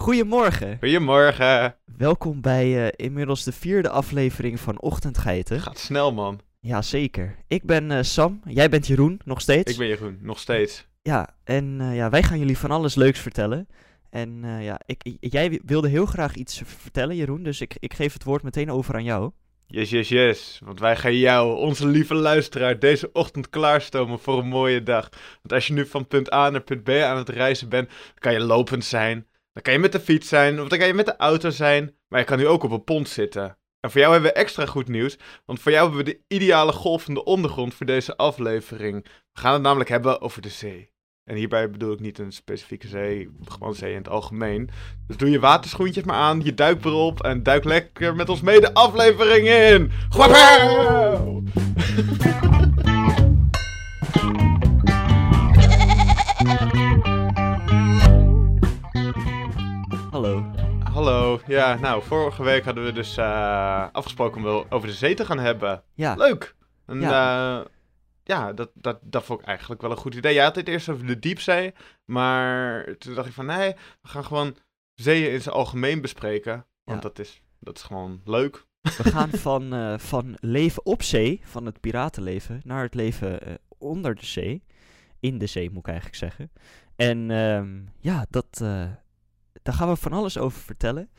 Goedemorgen. Goedemorgen. Welkom bij eh, inmiddels de vierde aflevering van Ochtendgeiten. Gaat snel, man. Ja, zeker. Ik ben eh, Sam, jij bent Jeroen, nog steeds. Ik ben Jeroen, nog steeds. Ja, en eh, ja, wij gaan jullie van alles leuks vertellen. En ja, ik, jij wilde heel graag iets vertellen, Jeroen, dus ik, ik geef het woord meteen over aan jou. Yes, yes, yes. Want wij gaan jou, onze lieve luisteraar, deze ochtend klaarstomen voor een mooie dag. Want als je nu van punt A naar punt B aan het reizen bent, kan je lopend zijn. Dan kan je met de fiets zijn, of dan kan je met de auto zijn. Maar je kan nu ook op een pont zitten. En voor jou hebben we extra goed nieuws, want voor jou hebben we de ideale golvende ondergrond voor deze aflevering. We gaan het namelijk hebben over de zee. En hierbij bedoel ik niet een specifieke zee, gewoon zee in het algemeen. Dus doe je waterschoentjes maar aan, je duikbril op en duik lekker met ons mee de aflevering in. Gwapau! Hallo. Ja, nou, vorige week hadden we dus eh, afgesproken om wel over de zee te gaan hebben. Ja, Leuk! En, ja, ja dat, dat, dat vond ik eigenlijk wel een goed idee. Jij had het eerst over de diepzee, maar toen dacht ik van nee, we gaan gewoon zeeën in zijn algemeen bespreken. Want Ja. dat, is, dat is gewoon leuk. we gaan van, eh, van leven op zee, van het piratenleven, naar het leven eh, onder de zee. In de zee, moet ik eigenlijk zeggen. En ehm, ja, dat, eh, daar gaan we van alles over vertellen.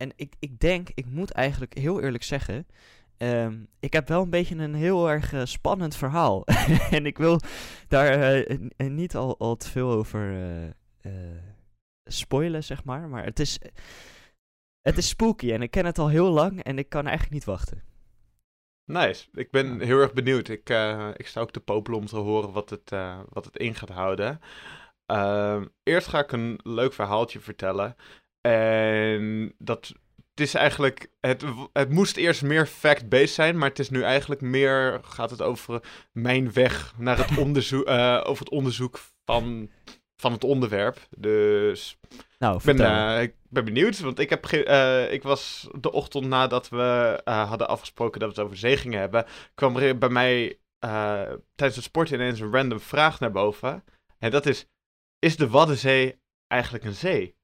En ik, ik denk, ik moet eigenlijk heel eerlijk zeggen. ehm, ik heb wel een beetje een heel erg eh, spannend verhaal. en ik wil daar eh, eh, niet al, al te veel over spoilen, zeg maar. Maar het is, het is spooky en ik ken het al heel lang en ik kan eigenlijk niet wachten. Nice. Ik ben heel erg benieuwd. Ik, ik sta ook te popelen om te horen wat het, wat het in gaat houden. Ehm, eerst ga ik een leuk verhaaltje vertellen. En dat het is eigenlijk. Het, het moest eerst meer fact-based zijn, maar het is nu eigenlijk meer. Gaat het over mijn weg naar het onderzoek. eh, over het onderzoek van, van het onderwerp. Dus Nou, ik ben, eh, ik ben benieuwd, want ik, heb eh, ik was de ochtend nadat we hadden afgesproken dat we het over zee gingen hebben, kwam er bij mij tijdens het sporten ineens een random vraag naar boven. En dat is, is de Waddenzee eigenlijk een zee?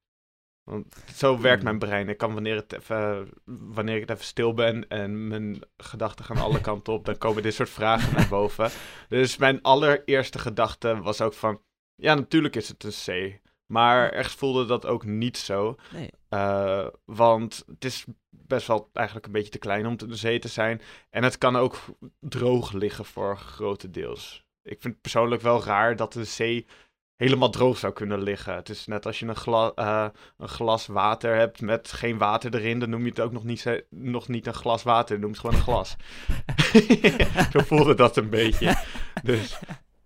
Want zo werkt Hmm. mijn brein. Ik kan wanneer, het even, wanneer ik het even stil ben en mijn gedachten gaan alle kanten op, dan komen dit soort vragen naar boven. Dus mijn allereerste gedachte was ook van, ja, natuurlijk is het een zee. Maar ergens voelde dat ook niet zo. nee. Eh, want het is best wel eigenlijk een beetje te klein om te de zee te zijn. En het kan ook droog liggen voor grotendeels. Ik vind het persoonlijk wel raar dat de zee helemaal droog zou kunnen liggen. Het is net als je een, gla eh, een glas water hebt met geen water erin, dan noem je het ook nog niet, nog niet een glas water, dan noem je het gewoon een glas. Zo voelde dat een beetje. Dus,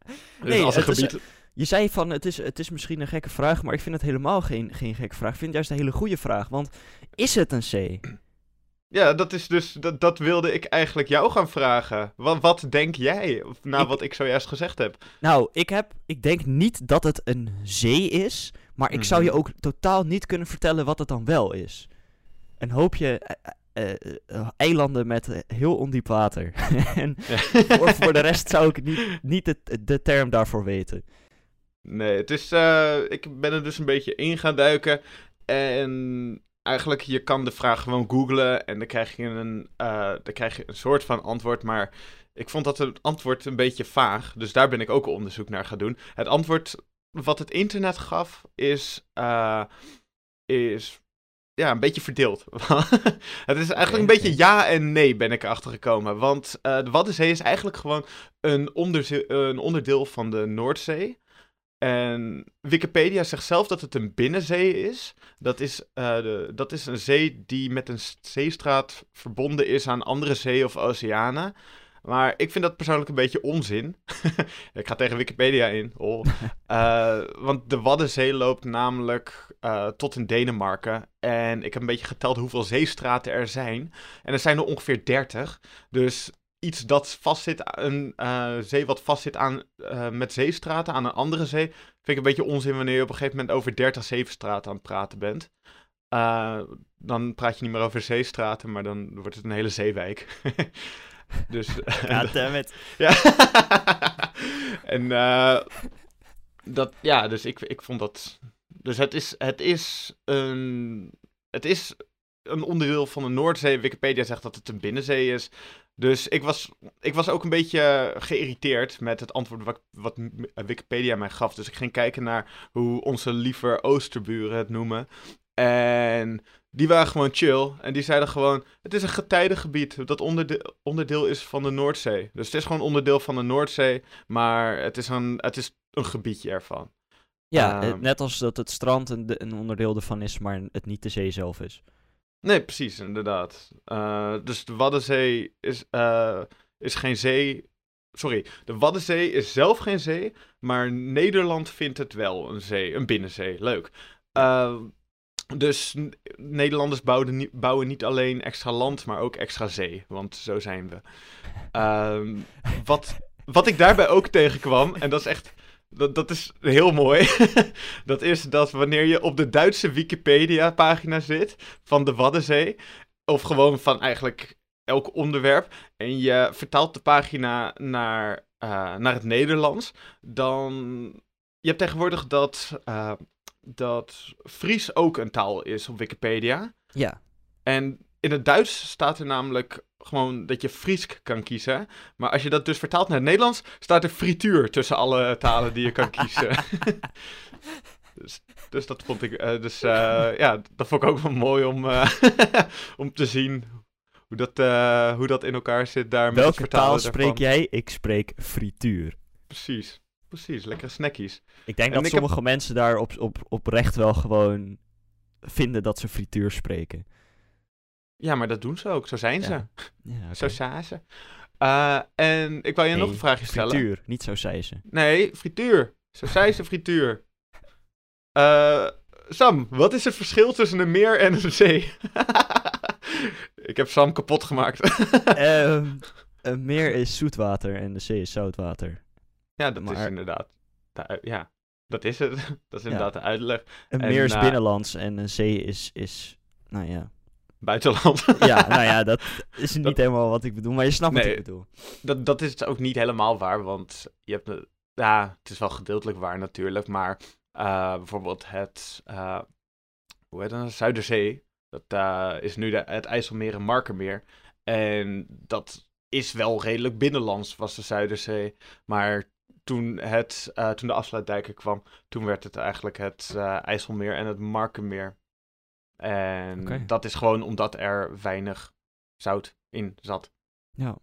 dus Nee, als een het is- gebied... Je zei van, het is, het is misschien een gekke vraag, maar ik vind het helemaal geen, geen gekke vraag. Ik vind het juist een hele goede vraag, want is het een zee? Ja, dat is dus, dat, dat wilde ik eigenlijk jou gaan vragen. Wat, wat denk jij, na Ik- wat ik zojuist gezegd heb? Nou, ik, heb, ik denk niet dat het een zee is, maar ik zou je Mhm. ook totaal niet kunnen vertellen wat het dan wel is. Een hoopje eh, eh, eh, eilanden met heel ondiep water. en voor, voor de rest zou ik niet, niet de, de term daarvoor weten. Nee, het is, ik ben er dus een beetje in gaan duiken. En eigenlijk, je kan de vraag gewoon googlen en dan krijg je een, eh, dan krijg je een soort van antwoord. Maar ik vond dat het antwoord een beetje vaag, dus daar ben ik ook onderzoek naar gaan doen. Het antwoord wat het internet gaf is, eh, is ja, een beetje verdeeld. het is eigenlijk een beetje ja en nee ben ik erachter gekomen. Want eh, de Waddenzee is eigenlijk gewoon een, een onderdeel van de Noordzee. En Wikipedia zegt zelf dat het een binnenzee is. Dat is, eh, de, dat is een zee die met een zeestraat verbonden is aan andere zeeën of oceanen. Maar ik vind dat persoonlijk een beetje onzin. ik ga tegen Wikipedia in. Oh. Want de Waddenzee loopt namelijk eh, tot in Denemarken. En ik heb een beetje geteld hoeveel zeestraten er zijn. En er zijn er ongeveer 30. Dus iets dat vastzit, een eh, zee wat vastzit aan, eh, met zeestraten aan een andere zee, vind ik een beetje onzin wanneer je op een gegeven moment over 30 zeestraten aan het praten bent. Eh, dan praat je niet meer over zeestraten, maar dan wordt het een hele zeewijk. dus, Ja, dammit. ja. en dat, ja, dus ik, ik vond dat Dus het is, het is een. Het is een onderdeel van de Noordzee. Wikipedia zegt dat het een binnenzee is. Dus ik was, ik was ook een beetje geïrriteerd met het antwoord wat, wat Wikipedia mij gaf. Dus ik ging kijken naar hoe onze lieve Oosterburen het noemen. En die waren gewoon chill. En die zeiden gewoon: het is een getijdengebied dat onderdeel, onderdeel is van de Noordzee. Dus het is gewoon onderdeel van de Noordzee. Maar het is een, het is een gebiedje ervan. Ja, Ehm. net als dat het strand een, een onderdeel ervan is, maar het niet de zee zelf is. Nee, precies, inderdaad. Eh, dus de Waddenzee is, eh, is geen zee. Sorry, de Waddenzee is zelf geen zee, maar Nederland vindt het wel een zee, een binnenzee. Leuk. Eh, dus Nederlanders bouwen niet, bouwen niet alleen extra land, maar ook extra zee, want zo zijn we. Ehm, wat, wat ik daarbij ook tegenkwam, en dat is echt. Dat, dat is heel mooi. dat is dat wanneer je op de Duitse Wikipedia-pagina zit van de Waddenzee, of gewoon van eigenlijk elk onderwerp, en je vertaalt de pagina naar, eh, naar het Nederlands, dan. Je hebt tegenwoordig dat, eh, dat Fries ook een taal is op Wikipedia. Ja, En in het Duits staat er namelijk gewoon dat je Friesk kan kiezen. Maar als je dat dus vertaalt naar het Nederlands, staat er frituur tussen alle talen die je kan kiezen. dus, dus dat vond ik. eh, dus eh, ja, dat vond ik ook wel mooi om, eh, om te zien hoe dat, hoe dat in elkaar zit daar met het welke vertalen taal daarvan. spreek jij? Ik spreek frituur. Precies. Precies, lekkere snackies. Ik denk En dat ik heb- sommige mensen daar op, op, oprecht wel gewoon vinden dat ze frituur spreken. Ja, maar dat doen ze ook. Zo zijn ze. Ja. Zo zijn ze. Eh, en ik wou je nog een vraagje stellen. Frituur, niet zo zei ze. Nee, frituur. Zo zei ze frituur. Eh, Sam, wat is het verschil tussen een meer en een zee? ik heb Sam kapot gemaakt. Ehm, een meer is zoetwater en de zee is zoutwater. ja, dat is maar- inderdaad. de ui- ja, dat is het. dat is inderdaad de uitleg. Een En, meer is binnenlands en een zee is, is nou ja. Buitenland. Ja, nou ja, dat is niet Dat- helemaal wat ik bedoel, maar je snapt wat ik bedoel. dat, dat is ook niet helemaal waar, want je hebt... een- Ja, het is wel gedeeltelijk waar natuurlijk, maar eh, bijvoorbeeld het... eh, hoe heet dat? Zuiderzee. Dat eh, is nu de, het IJsselmeer en Markermeer. En dat is wel redelijk binnenlands, was de Zuiderzee. Maar toen, het, eh, toen de afsluitdijker kwam, toen werd het eigenlijk het eh, IJsselmeer en het Markermeer. En dat is gewoon omdat er weinig zout in zat. Ja.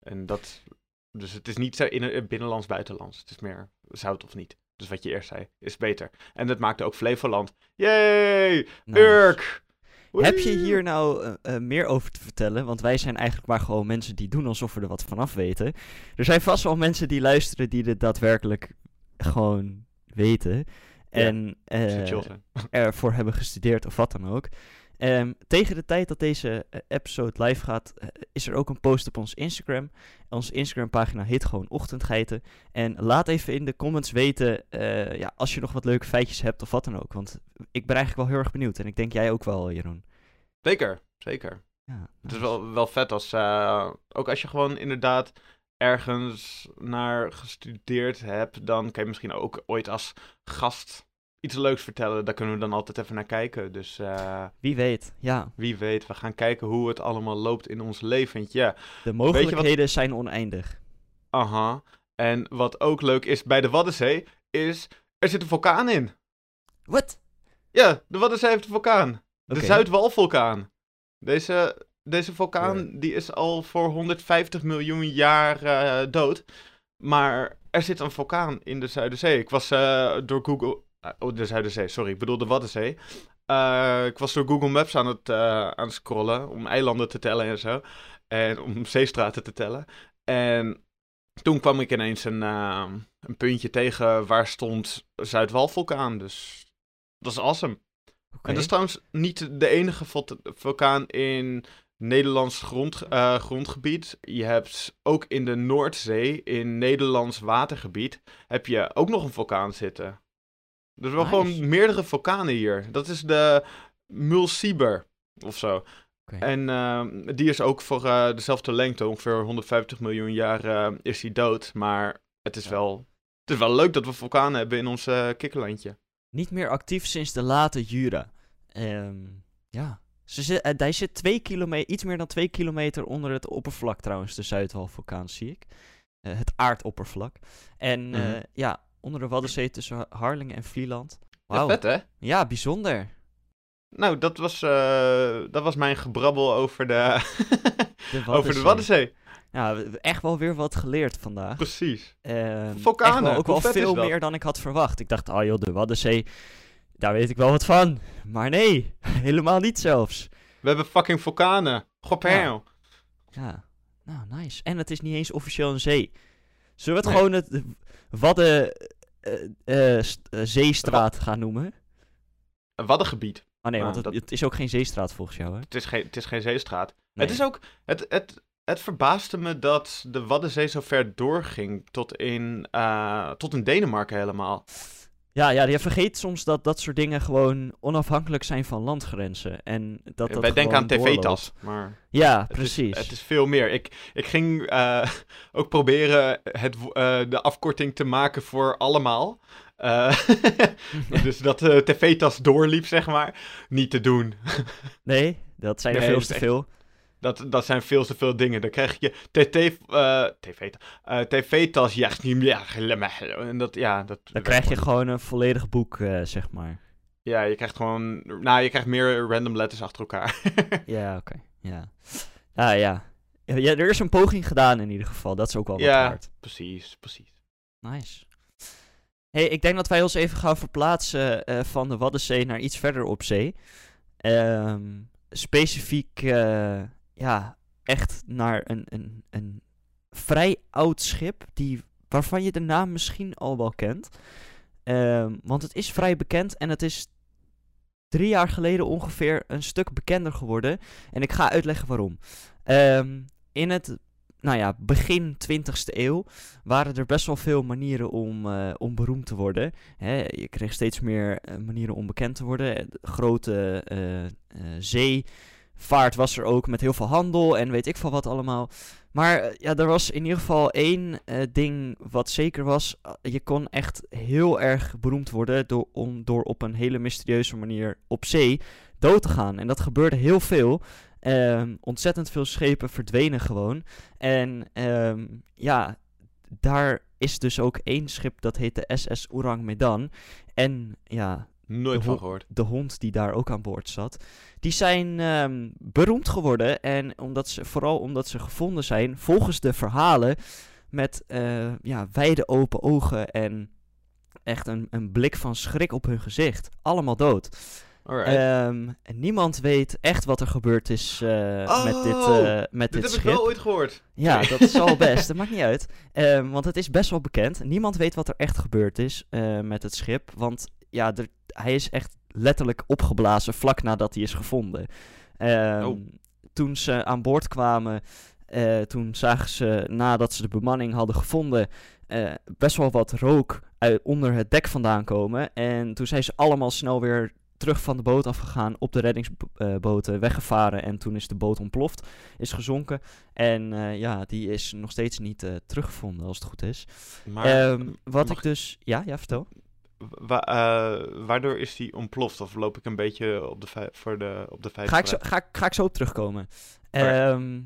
En dat, dus het is niet zo in het binnenlands, buitenlands. Het is meer zout of niet. Dus wat je eerst zei, is beter. En dat maakte ook Flevoland. Yay! Nice. Urk! Heb je hier nou eh, eh, meer over te vertellen? Want wij zijn eigenlijk maar gewoon mensen die doen alsof we er wat vanaf weten. Er zijn vast wel mensen die luisteren die dit daadwerkelijk gewoon weten. En eh, ervoor hebben gestudeerd of wat dan ook. Ehm, tegen de tijd dat deze eh, episode live gaat, eh, is er ook een post op ons Instagram. Onze Instagram pagina heet gewoon Ochtendgeiten. En laat even in de comments weten eh, ja, als je nog wat leuke feitjes hebt of wat dan ook. Want ik ben eigenlijk wel heel erg benieuwd. En ik denk jij ook wel, Jeroen. Zeker, zeker. Ja, Het is wel, wel vet als, eh, ook als je gewoon inderdaad ergens naar gestudeerd hebt, dan kan je misschien ook ooit als gast iets leuks vertellen. Daar kunnen we dan altijd even naar kijken. Dus eh, Wie weet, ja. wie weet, we gaan kijken hoe het allemaal loopt in ons leventje. De mogelijkheden zijn oneindig. Aha. En wat ook leuk is bij de Waddenzee, is er zit een vulkaan in. Wat? Ja, de Waddenzee heeft een vulkaan. De Oké. Zuidwalvulkaan. Deze, deze vulkaan die is al voor 150 miljoen jaar eh, dood. Maar er zit een vulkaan in de Zuiderzee. Ik was eh, door Google... eh, oh, de Zuiderzee, sorry. Ik bedoel de Waddenzee. Ik was door Google Maps aan het, aan het scrollen om eilanden te tellen en zo. En om zeestraten te tellen. En toen kwam ik ineens een, een puntje tegen waar stond Zuidwalvulkaan. Dus dat is awesome. En dat is trouwens niet de enige vul- vulkaan in Nederlands grond, eh, grondgebied. Je hebt ook in de Noordzee, in Nederlands watergebied, heb je ook nog een vulkaan zitten. Dus wel Nice. gewoon meerdere vulkanen hier. Dat is de Mulciber of zo. En ehm, die is ook voor eh, dezelfde lengte, ongeveer 150 miljoen jaar eh, is die dood. Maar het is, Ja. wel, het is wel leuk dat we vulkanen hebben in ons kikkerlandje. Niet meer actief sinds de late Jura. Ehm, ja. Ze zit, eh, hij zit twee kilometer, iets meer dan twee kilometer onder het oppervlak trouwens, de Zuidwalvulkaan zie ik. Eh, het aardoppervlak. En eh, Mhm. ja, onder de Waddenzee tussen Harlingen en Vlieland. Ja, Wauw. vet hè? Ja, bijzonder. Nou, dat was, eh, dat was mijn gebrabbel over de, De over de Waddenzee. Ja, echt wel weer wat geleerd vandaag. Precies. Ehm, Vulkanen, wel- ook wel veel meer dan ik had verwacht. Ik dacht, oh joh, de Waddenzee, daar weet ik wel wat van. Maar nee, helemaal niet zelfs. We hebben fucking vulkanen. Gophel. Ja, nou nice. En het is niet eens officieel een zee. Zullen we het Nee. gewoon het Wadden eh, eh, eh, Zeestraat gaan noemen? Een waddengebied. Oh nee, Ah, want het, dat- het is ook geen zeestraat volgens jou, hè? Het is geen, het is geen zeestraat. Nee. Het is ook... Het, het, het verbaasde me dat de Waddenzee zo ver doorging tot in, tot in Denemarken helemaal. Ja, ja, je vergeet soms dat dat soort dingen gewoon onafhankelijk zijn van landgrenzen. En dat dat Wij denken aan tv-tas, maar Ja, het precies. Is, het is veel meer. Ik, ik ging eh, ook proberen het, eh, de afkorting te maken voor allemaal. Eh, dus dat de tv-tas doorliep, zeg maar. Niet te doen. Nee, dat zijn er Nee, veel te veel. Dat, dat zijn veel te veel dingen. Dan krijg je TT, eh, TV, eh, tv-tas, ja, niet meer. En dat, ja, dat, Dan krijg je gewoon een volledig boek, eh, zeg maar. Ja, je krijgt gewoon... Nou, je krijgt meer random letters achter elkaar. Ja, oké. Ja. Ah, ja. ja. ja, Er is een poging gedaan in ieder geval. Dat is ook wel wat Ja. waard. precies, precies. Nice. hey, ik denk dat wij ons even gaan verplaatsen eh, van de Waddenzee naar iets verder op zee. Ehm, specifiek, eh, ja, echt naar een, een, een vrij oud schip, die, waarvan je de naam misschien al wel kent. Ehm, want het is vrij bekend en het is drie jaar geleden ongeveer een stuk bekender geworden. En ik ga uitleggen waarom. Ehm, in het nou ja, begin 20e eeuw waren er best wel veel manieren om, om beroemd te worden. Je kreeg steeds meer eh, manieren om bekend te worden. Eh, Grote eh, zeevaart was er ook met heel veel handel en weet ik veel wat allemaal. Maar eh, ja, er was in ieder geval één eh, ding wat zeker was. Uh, je kon echt heel erg beroemd worden door, om, door op een hele mysterieuze manier op zee dood te gaan. En dat gebeurde heel veel. Ehm, ontzettend veel schepen verdwenen gewoon. En ehm, ja, daar is dus ook één schip dat heet de SS Ourang Medan. En ja, Nooit De van ho- gehoord. de hond die daar ook aan boord zat. Die zijn ehm, beroemd geworden. En omdat ze, vooral omdat ze gevonden zijn, volgens de verhalen, met eh, ja, wijde open ogen en echt een, een blik van schrik op hun gezicht. Allemaal dood. En niemand weet echt wat er gebeurd is eh, met dit, eh, met dit, Dit heb schip. ik wel ooit gehoord. Ja, dat is al best. Dat maakt niet uit. Ehm, want het is best wel bekend. Niemand weet wat er echt gebeurd is met het schip. Want ja, er, hij is echt letterlijk opgeblazen vlak nadat hij is gevonden. Ehm, Oh. Toen ze aan boord kwamen, eh, toen zagen ze nadat ze de bemanning hadden gevonden, eh, best wel wat rook uit, onder het dek vandaan komen. En toen zijn ze allemaal snel weer terug van de boot afgegaan, op de reddingsboten weggevaren. En toen is de boot ontploft, is gezonken. En eh, ja, die is nog steeds niet eh, teruggevonden, als het goed is. Maar Ehm, wat mag ik dus... Ja, ja, vertel. Wa- eh, waardoor is die ontploft? Of loop ik een beetje op de, voor de, op de feiten Ga ik, zo, ga, ik- ga ik zo op terugkomen. Ehm,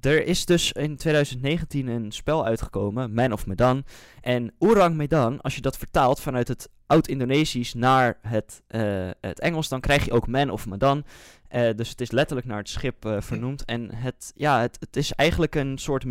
er is dus in 2019 een spel uitgekomen, Man of Medan. En Orang Medan, als je dat vertaalt vanuit het oud-Indonesisch naar het, eh, het Engels, dan krijg je ook Man of Medan. Eh, dus het is letterlijk naar het schip vernoemd. En het, ja, het, het is eigenlijk een soort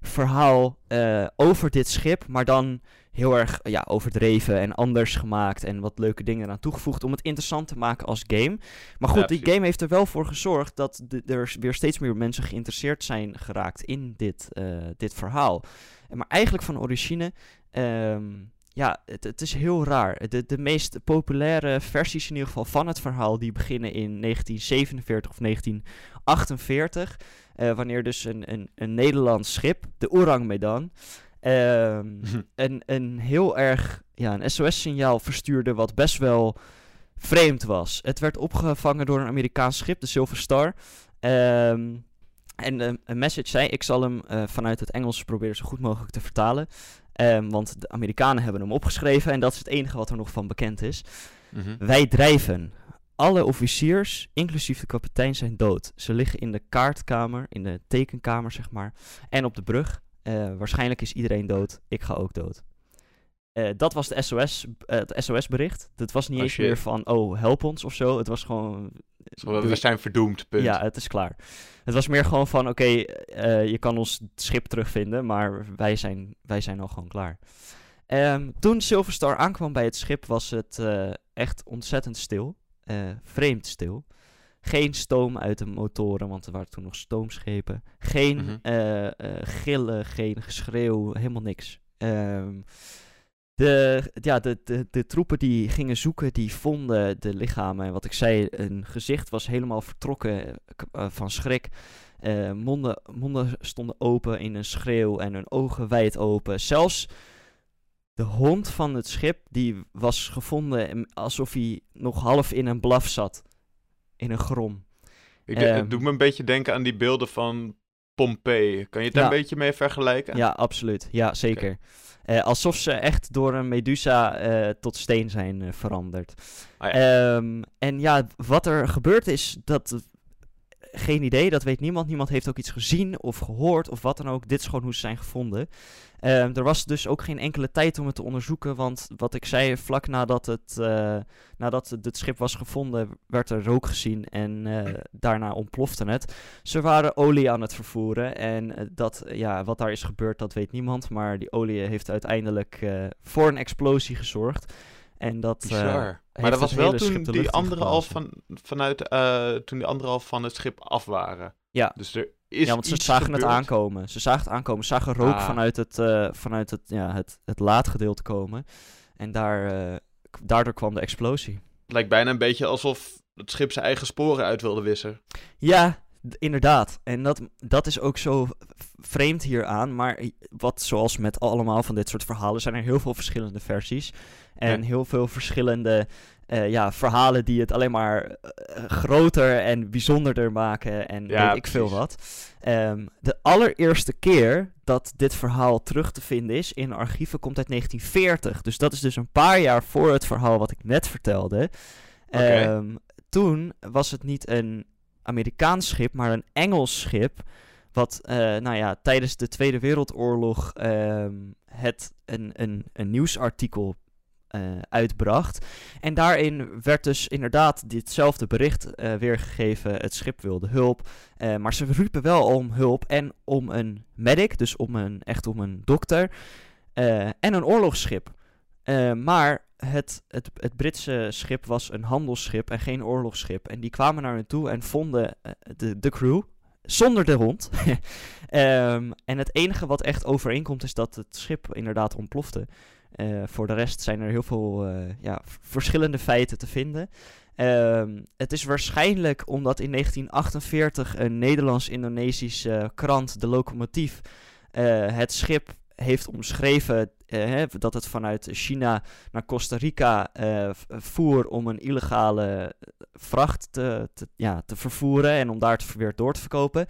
mysterieverhaal eh over dit schip, maar dan heel erg ja, overdreven en anders gemaakt en wat leuke dingen eraan toegevoegd om het interessant te maken als game. Maar goed, Ja, die game heeft er wel voor gezorgd dat de- er weer steeds meer mensen geïnteresseerd zijn geraakt in dit, eh, dit verhaal. Maar eigenlijk van origine, ehm, ja, het, het is heel raar. De, de meest populaire versies in ieder geval van het verhaal, die beginnen in 1947 of 1948. eh, wanneer dus een, een, een Nederlands schip, de Orang Medan, ehm, een, een heel erg ja, een SOS-signaal verstuurde wat best wel vreemd was. Het werd opgevangen door een Amerikaans schip, de Silver Star. Ehm, en eh, een message zei, ik zal hem eh, vanuit het Engels proberen zo goed mogelijk te vertalen. Ehm, want de Amerikanen hebben hem opgeschreven en dat is het enige wat er nog van bekend is. Mhm. Wij drijven. Alle officiers, inclusief de kapitein, zijn dood. Ze liggen in de kaartkamer, in de tekenkamer, zeg maar. En op de brug. Eh, waarschijnlijk is iedereen dood. Ik ga ook dood. Eh, dat was de SOS, eh, het SOS-bericht. Het was niet Oh, eens meer van, oh, help ons of zo. Het was gewoon... We zijn verdoemd, punt. Ja, het is klaar. Het was meer gewoon van, oké, eh, je kan ons schip terugvinden, maar wij zijn, wij zijn al gewoon klaar. Ehm, toen Silverstar aankwam bij het schip was het eh, echt ontzettend stil. Eh, vreemd stil. Geen stoom uit de motoren, want er waren toen nog stoomschepen. Geen Mhm. gillen, geen geschreeuw, helemaal niks. Ehm, de, ja, de, de, de troepen die gingen zoeken, die vonden de lichamen. En wat ik zei, een gezicht was helemaal vertrokken eh, van schrik. Eh, monden, monden stonden open in een schreeuw en hun ogen wijd open. Zelfs de hond van het schip, die was gevonden alsof hij nog half in een blaf zat. In een grom. Ik de- Ehm. het doet me een beetje denken aan die beelden van Pompeii. Kan je het daar Ja. een beetje mee vergelijken? Ja, absoluut. Ja, zeker. Eh, alsof ze echt door een Medusa eh, tot steen zijn eh, veranderd. Ah, Ehm, en ja, wat er gebeurd is, dat. Geen idee, dat weet niemand. Niemand heeft ook iets gezien of gehoord of wat dan ook. Dit is gewoon hoe ze zijn gevonden. Ehm, er was dus ook geen enkele tijd om het te onderzoeken. Want wat ik zei, vlak nadat het, eh, nadat het, schip was gevonden, werd er rook gezien. En eh, daarna ontplofte het. Ze waren olie aan het vervoeren. En eh, dat, ja, wat daar is gebeurd, dat weet niemand. Maar die olie heeft uiteindelijk voor een explosie gezorgd. En dat. eh, Bizar. maar dat was wel hele toen die anderen al van, vanuit, eh, toen die anderen al van het schip af waren. Ja. Dus er is ja, want ze zagen gebeurd. het aankomen. Ze zagen het aankomen. Ze zagen rook Ah. vanuit, het, eh, vanuit het, ja, het, het laadgedeelte komen. En daar, eh, daardoor kwam de explosie. Het lijkt bijna een beetje alsof het schip zijn eigen sporen uit wilde wissen. Ja, inderdaad. En dat, dat is ook zo vreemd hieraan. Maar wat zoals met allemaal van dit soort verhalen zijn er heel veel verschillende versies. En Ja. heel veel verschillende eh, ja, verhalen die het alleen maar eh, groter en bijzonderder maken. En Ja, weet ik veel wat. Ehm, de allereerste keer dat dit verhaal terug te vinden is in archieven komt uit 1940. Dus dat is dus een paar jaar voor het verhaal wat ik net vertelde. Ehm, toen was het niet een Amerikaans schip, maar een Engels schip. Wat eh, nou ja, tijdens de Tweede Wereldoorlog ehm, het een, een, een nieuwsartikel eh, uitbracht. En daarin werd dus inderdaad ditzelfde bericht eh, weergegeven. Het schip wilde hulp. maar ze riepen wel om hulp en om een medic, dus om een, echt om een dokter. en een oorlogsschip. Eh, maar het, het, het Britse schip was een handelsschip en geen oorlogsschip. En die kwamen naar hen toe en vonden eh, de, de crew zonder de hond. Ehm, en het enige wat echt overeenkomt is dat het schip inderdaad ontplofte. Eh, voor de rest zijn er heel veel ja, verschillende feiten te vinden. Ehm, het is waarschijnlijk omdat in 1948 een Nederlands-Indonesische krant, De Locomotief, het schip heeft omschreven eh, dat het vanuit China naar Costa Rica eh, voer om een illegale vracht te, ja, te vervoeren en om daar te, weer door te verkopen.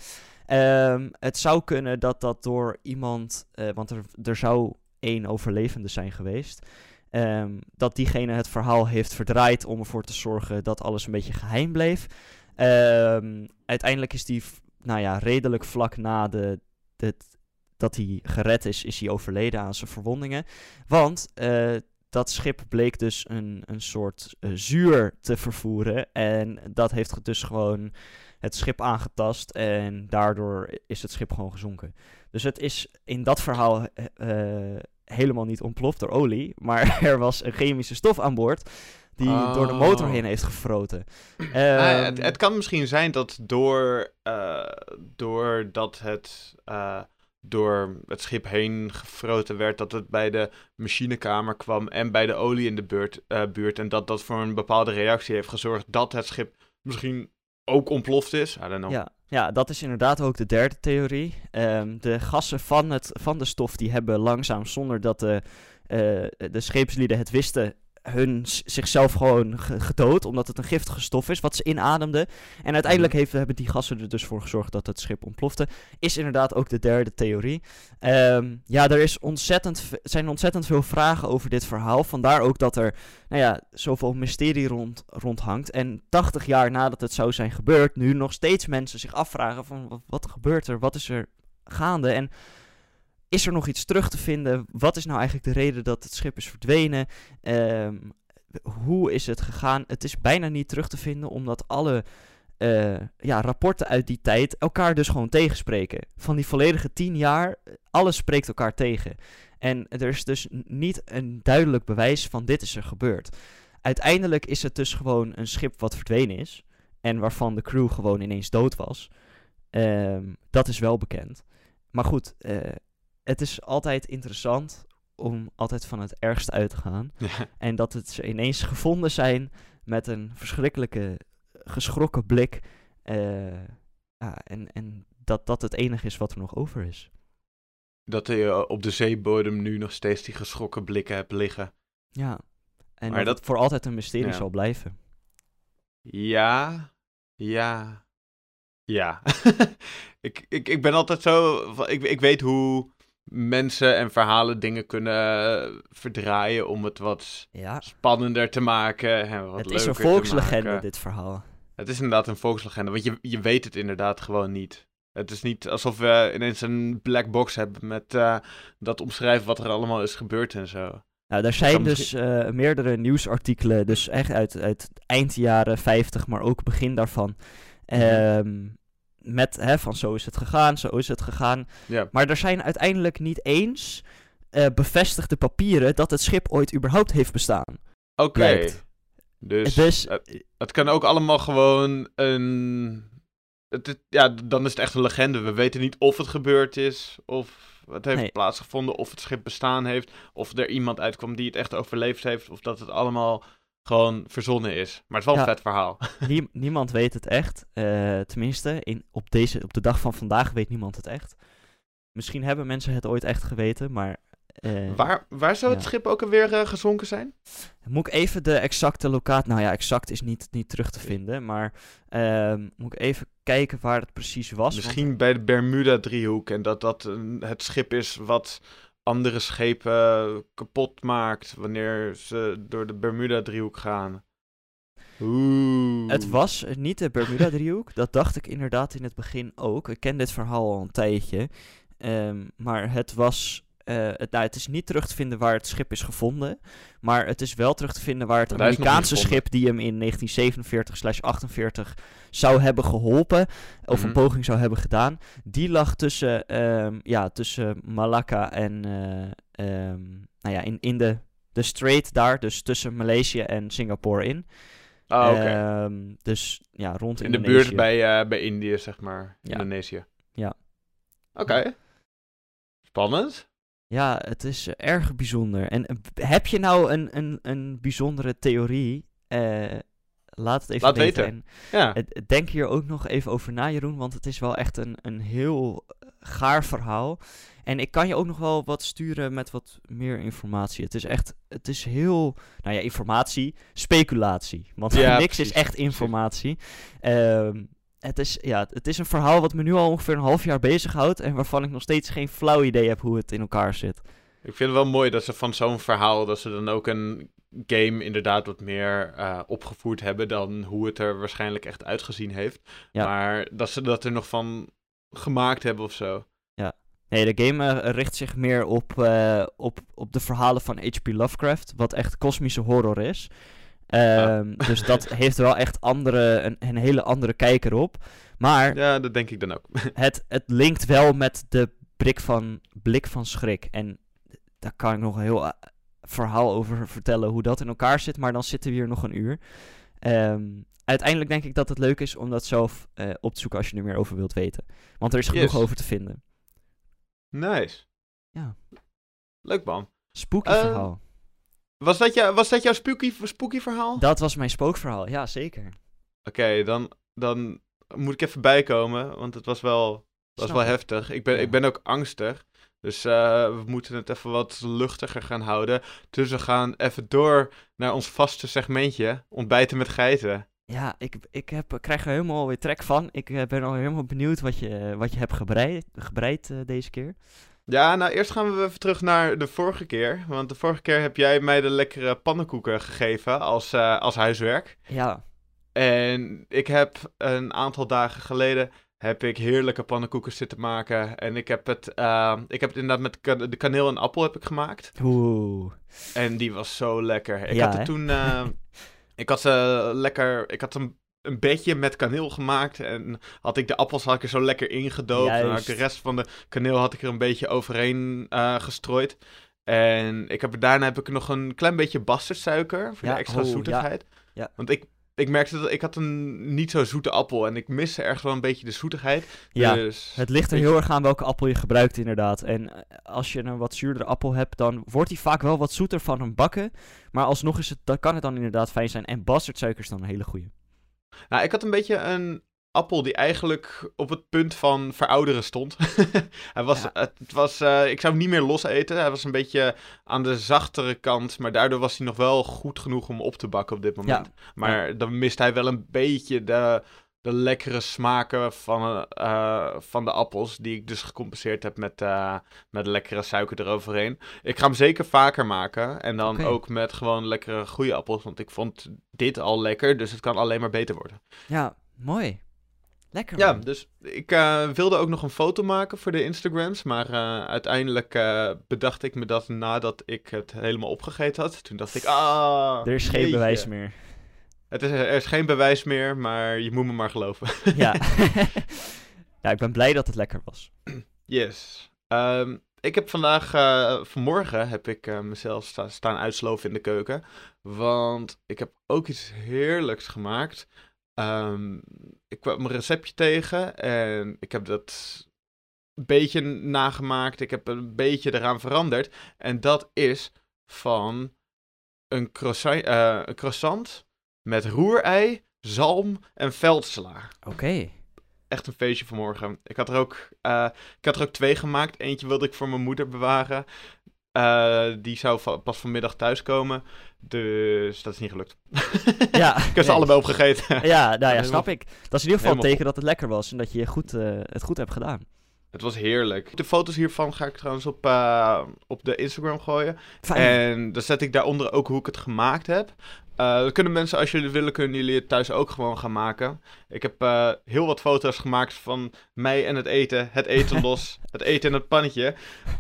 Ehm, het zou kunnen dat dat door iemand, eh, want er, er zou één overlevende zijn geweest, ehm, dat diegene het verhaal heeft verdraaid om ervoor te zorgen dat alles een beetje geheim bleef. Ehm, uiteindelijk is die, nou ja, redelijk vlak na de, de, dat hij gered is, is hij overleden aan zijn verwondingen. Want eh, dat schip bleek dus een, een soort eh, zuur te vervoeren. En dat heeft dus gewoon het schip aangetast. En daardoor is het schip gewoon gezonken. Dus het is in dat verhaal eh, helemaal niet ontploft door olie. Maar er was een chemische stof aan boord. Die door de motor Oh. heen heeft gefroten. Nou, Ehm, het, het kan misschien zijn dat door, eh, doordat het door het schip heen gefroten werd, dat het bij de machinekamer kwam en bij de olie in de buurt, eh, buurt. En dat dat voor een bepaalde reactie heeft gezorgd dat het schip misschien ook ontploft is. Ja, ja, dat is inderdaad ook de derde theorie. Ehm, de gassen van, het, van de stof die hebben langzaam, zonder dat de, eh, de scheepslieden het wisten, hun zichzelf gewoon ge- gedood, omdat het een giftige stof is, wat ze inademden. En uiteindelijk heeft, hebben die gassen er dus voor gezorgd dat het schip ontplofte. Is inderdaad ook de derde theorie. Ehm, ja, er is ontzettend, zijn ontzettend veel vragen over dit verhaal. Vandaar ook dat er nou ja, zoveel mysterie rond, rondhangt. En 80 jaar nadat het zou zijn gebeurd, nu nog steeds mensen zich afvragen van wat gebeurt er, wat is er gaande en is er nog iets terug te vinden? Wat is nou eigenlijk de reden dat het schip is verdwenen? Ehm, hoe is het gegaan? Het is bijna niet terug te vinden omdat alle eh, ja, rapporten uit die tijd elkaar dus gewoon tegenspreken. Van die volledige tien jaar, eh, alles spreekt elkaar tegen. En er is dus niet een duidelijk bewijs van dit is er gebeurd. Uiteindelijk is het dus gewoon een schip wat verdwenen is. En waarvan de crew gewoon ineens dood was. Ehm, dat is wel bekend. Maar goed, eh, het is altijd interessant om altijd van het ergste uit te gaan. Ja. En dat het ze ineens gevonden zijn met een verschrikkelijke geschrokken blik. eh, ja, en, en dat dat het enige is wat er nog over is. Dat je op de zeebodem nu nog steeds die geschrokken blikken hebt liggen. Ja. En Maar dat, voor altijd een mysterie Ja. zal blijven. Ja, ja, ja. ik, ik, ik ben altijd zo. Ik, ik weet hoe mensen en verhalen dingen kunnen eh, verdraaien om het wat Ja. spannender te maken. En wat Het is een volkslegende, dit verhaal. Het is inderdaad een volkslegende, want je, je weet het inderdaad gewoon niet. Het is niet alsof we ineens een black box hebben met eh, dat omschrijven wat er allemaal is gebeurd en zo. Nou, er zijn dus misschien- eh, meerdere nieuwsartikelen, dus echt uit, uit eind jaren 50, maar ook begin daarvan. Mhm. Met hè, van zo is het gegaan, zo is het gegaan. Ja, Maar er zijn uiteindelijk niet eens eh, bevestigde papieren dat het schip ooit überhaupt heeft bestaan. oké. Dus, dus het, het kan ook allemaal gewoon een. Het, het- ja, dan is het echt een legende. We weten niet of het gebeurd is, of het heeft Nee. plaatsgevonden, of het schip bestaan heeft, of er iemand uitkwam die het echt overleefd heeft, of dat het allemaal gewoon verzonnen is. Maar het is wel een Ja. vet verhaal. nie- niemand weet het echt. Eh, tenminste, in, op, deze, op de dag van vandaag weet niemand het echt. Misschien hebben mensen het ooit echt geweten, maar... eh, waar, waar zou het ja. schip ook alweer eh, gezonken zijn? Moet ik even de exacte locatie... Nou ja, exact is niet, niet terug te vinden, maar... ehm, moet ik even kijken waar het precies was. want- Misschien bij de Bermuda-driehoek. En dat dat het schip is wat andere schepen kapot maakt wanneer ze door de Bermuda-driehoek gaan. Oeh. Het was eh, niet de Bermuda-driehoek. dat dacht ik inderdaad in het begin ook. Ik ken dit verhaal al een tijdje. Ehm, maar het was... eh, het, nou, het is niet terug te vinden waar het schip is gevonden. Maar het is wel terug te vinden waar het Amerikaanse schip... die hem in 1947-48 zou hebben geholpen... of Mhm. een poging zou hebben gedaan... die lag tussen, ehm, ja, tussen Malacca en... eh, ehm, nou ja, in, in de, de strait daar. Dus tussen Maleisië en Singapore in. Ehm, dus ja, rond In de Indonesië. buurt bij, eh, bij Indië, zeg maar. Ja. Indonesië. Ja. Oké. Spannend. Ja, het is eh, erg bijzonder. En eh, heb je nou een, een, een bijzondere theorie? Eh, laat het even Laat weten. weten. En Ja. denk hier ook nog even over na, Jeroen, want het is wel echt een, een heel gaar verhaal. En ik kan je ook nog wel wat sturen met wat meer informatie. Het is echt, het is heel, nou ja, informatie, speculatie. Want Ja, niks is echt informatie. Ehm, het, is, ja, het is een verhaal wat me nu al ongeveer een half jaar bezighoudt. En waarvan ik nog steeds geen flauw idee heb hoe het in elkaar zit. Ik vind het wel mooi dat ze van zo'n verhaal, dat ze dan ook een game inderdaad wat meer eh, opgevoerd hebben dan hoe het er waarschijnlijk echt uitgezien heeft. Ja. Maar dat ze dat er nog van gemaakt hebben of zo. Nee, de game eh, richt zich meer op, eh, op, op de verhalen van H.P. Lovecraft, wat echt kosmische horror is. Ehm, Dus dat heeft wel echt andere, een, een hele andere kijker op. Maar Ja, dat denk ik dan ook. het, het linkt wel met de blik van, blik van schrik. En daar kan ik nog een heel eh, verhaal over vertellen hoe dat in elkaar zit, maar dan zitten we hier nog een uur. Ehm, uiteindelijk denk ik dat het leuk is om dat zelf eh, op te zoeken als je er meer over wilt weten. Want er is genoeg Yes. over te vinden. Nice. Ja. Leuk man. Spooky Ehm, verhaal. Was dat, jou, was dat jouw spooky, spooky verhaal? Dat was mijn spookverhaal, ja zeker. Oké, dan, dan moet ik even bijkomen, want het was wel, was Snap wel heftig. Ik ben, Ja. ik ben ook angstig. Dus eh, we moeten het even wat luchtiger gaan houden. Dus we gaan even door naar ons vaste segmentje, ontbijten met geiten. Ja, ik, ik heb, krijg er helemaal weer trek van. Ik eh, ben al helemaal benieuwd wat je, wat je hebt gebreid, gebreid eh, deze keer. Ja, nou eerst gaan we even terug naar de vorige keer. Want de vorige keer heb jij mij de lekkere pannenkoeken gegeven als, eh, als huiswerk. Ja, En ik heb een aantal dagen geleden heb ik heerlijke pannenkoeken zitten maken. En ik heb het, eh, ik heb het inderdaad met de kaneel en appel heb ik gemaakt. oeh. En die was zo lekker. Ik Ja, had er hè? toen, eh, ik had ze lekker, ik had een, een bedje met kaneel gemaakt. En had ik de appels had ik er zo lekker ingedoopt. En dan had ik de rest van de kaneel had ik er een beetje overheen eh, gestrooid. En ik heb, daarna heb ik nog een klein beetje bastardsuiker voor Ja, de extra oh, zoetigheid. Ja. Want ik, ik merkte dat ik had een niet zo zoete appel en ik miste ergens wel een beetje de zoetigheid. Ja, dus, het ligt er heel je- erg aan welke appel je gebruikt inderdaad. En eh, als je een wat zuurdere appel hebt, dan wordt die vaak wel wat zoeter van een bakken. Maar alsnog is het, dan kan het dan inderdaad fijn zijn. En bastardsuiker is dan een hele goeie. Nou, ik had een beetje een appel die eigenlijk op het punt van verouderen stond. hij was, Ja. het, het was, eh, ik zou hem niet meer los eten. Hij was een beetje aan de zachtere kant, maar daardoor was hij nog wel goed genoeg om op te bakken op dit moment. maar dan mist hij wel een beetje de, de lekkere smaken van, eh, van de appels, die ik dus gecompenseerd heb met, eh, met lekkere suiker eroverheen. Ik ga hem zeker vaker maken en dan ook met gewoon lekkere goede appels, want ik vond dit al lekker, dus het kan alleen maar beter worden. Ja, mooi. Lekker Ja, dus ik eh, wilde ook nog een foto maken voor de Instagrams. Maar uiteindelijk bedacht ik me dat nadat ik het helemaal opgegeten had. Toen dacht ik, ah, Er is geen jeetje. bewijs meer. Het is, er is geen bewijs meer, maar je moet me maar geloven. ja. ja, ik ben blij dat het lekker was. Yes. Ehm, ik heb vandaag, eh, vanmorgen heb ik eh, mezelf sta- staan uitsloven in de keuken. Want ik heb ook iets heerlijks gemaakt. Ehm, ik kwam een receptje tegen en ik heb dat een beetje nagemaakt. Ik heb een beetje eraan veranderd. En dat is van een croissant, eh, een croissant met roerei, zalm en veldsla Oké. echt een feestje vanmorgen. Ik had er ook, eh, ik had er ook twee gemaakt. Eentje wilde ik voor mijn moeder bewaren. Eh, die zou va- pas vanmiddag thuiskomen. Dus dat is niet gelukt. Ja, ik heb ze allebei opgegeten. Ja, nou ja, snap ik. Dat is in ieder geval helemaal een teken dat het lekker was en dat je goed, eh, het goed hebt gedaan. Het was heerlijk. De foto's hiervan ga ik trouwens op, op de Instagram gooien. Fijn. En dan zet ik daaronder ook hoe ik het gemaakt heb. Dan kunnen mensen, als jullie willen, kunnen jullie het thuis ook gewoon gaan maken. Ik heb eh, heel wat foto's gemaakt van mij en het eten. Het eten los, het eten in het pannetje.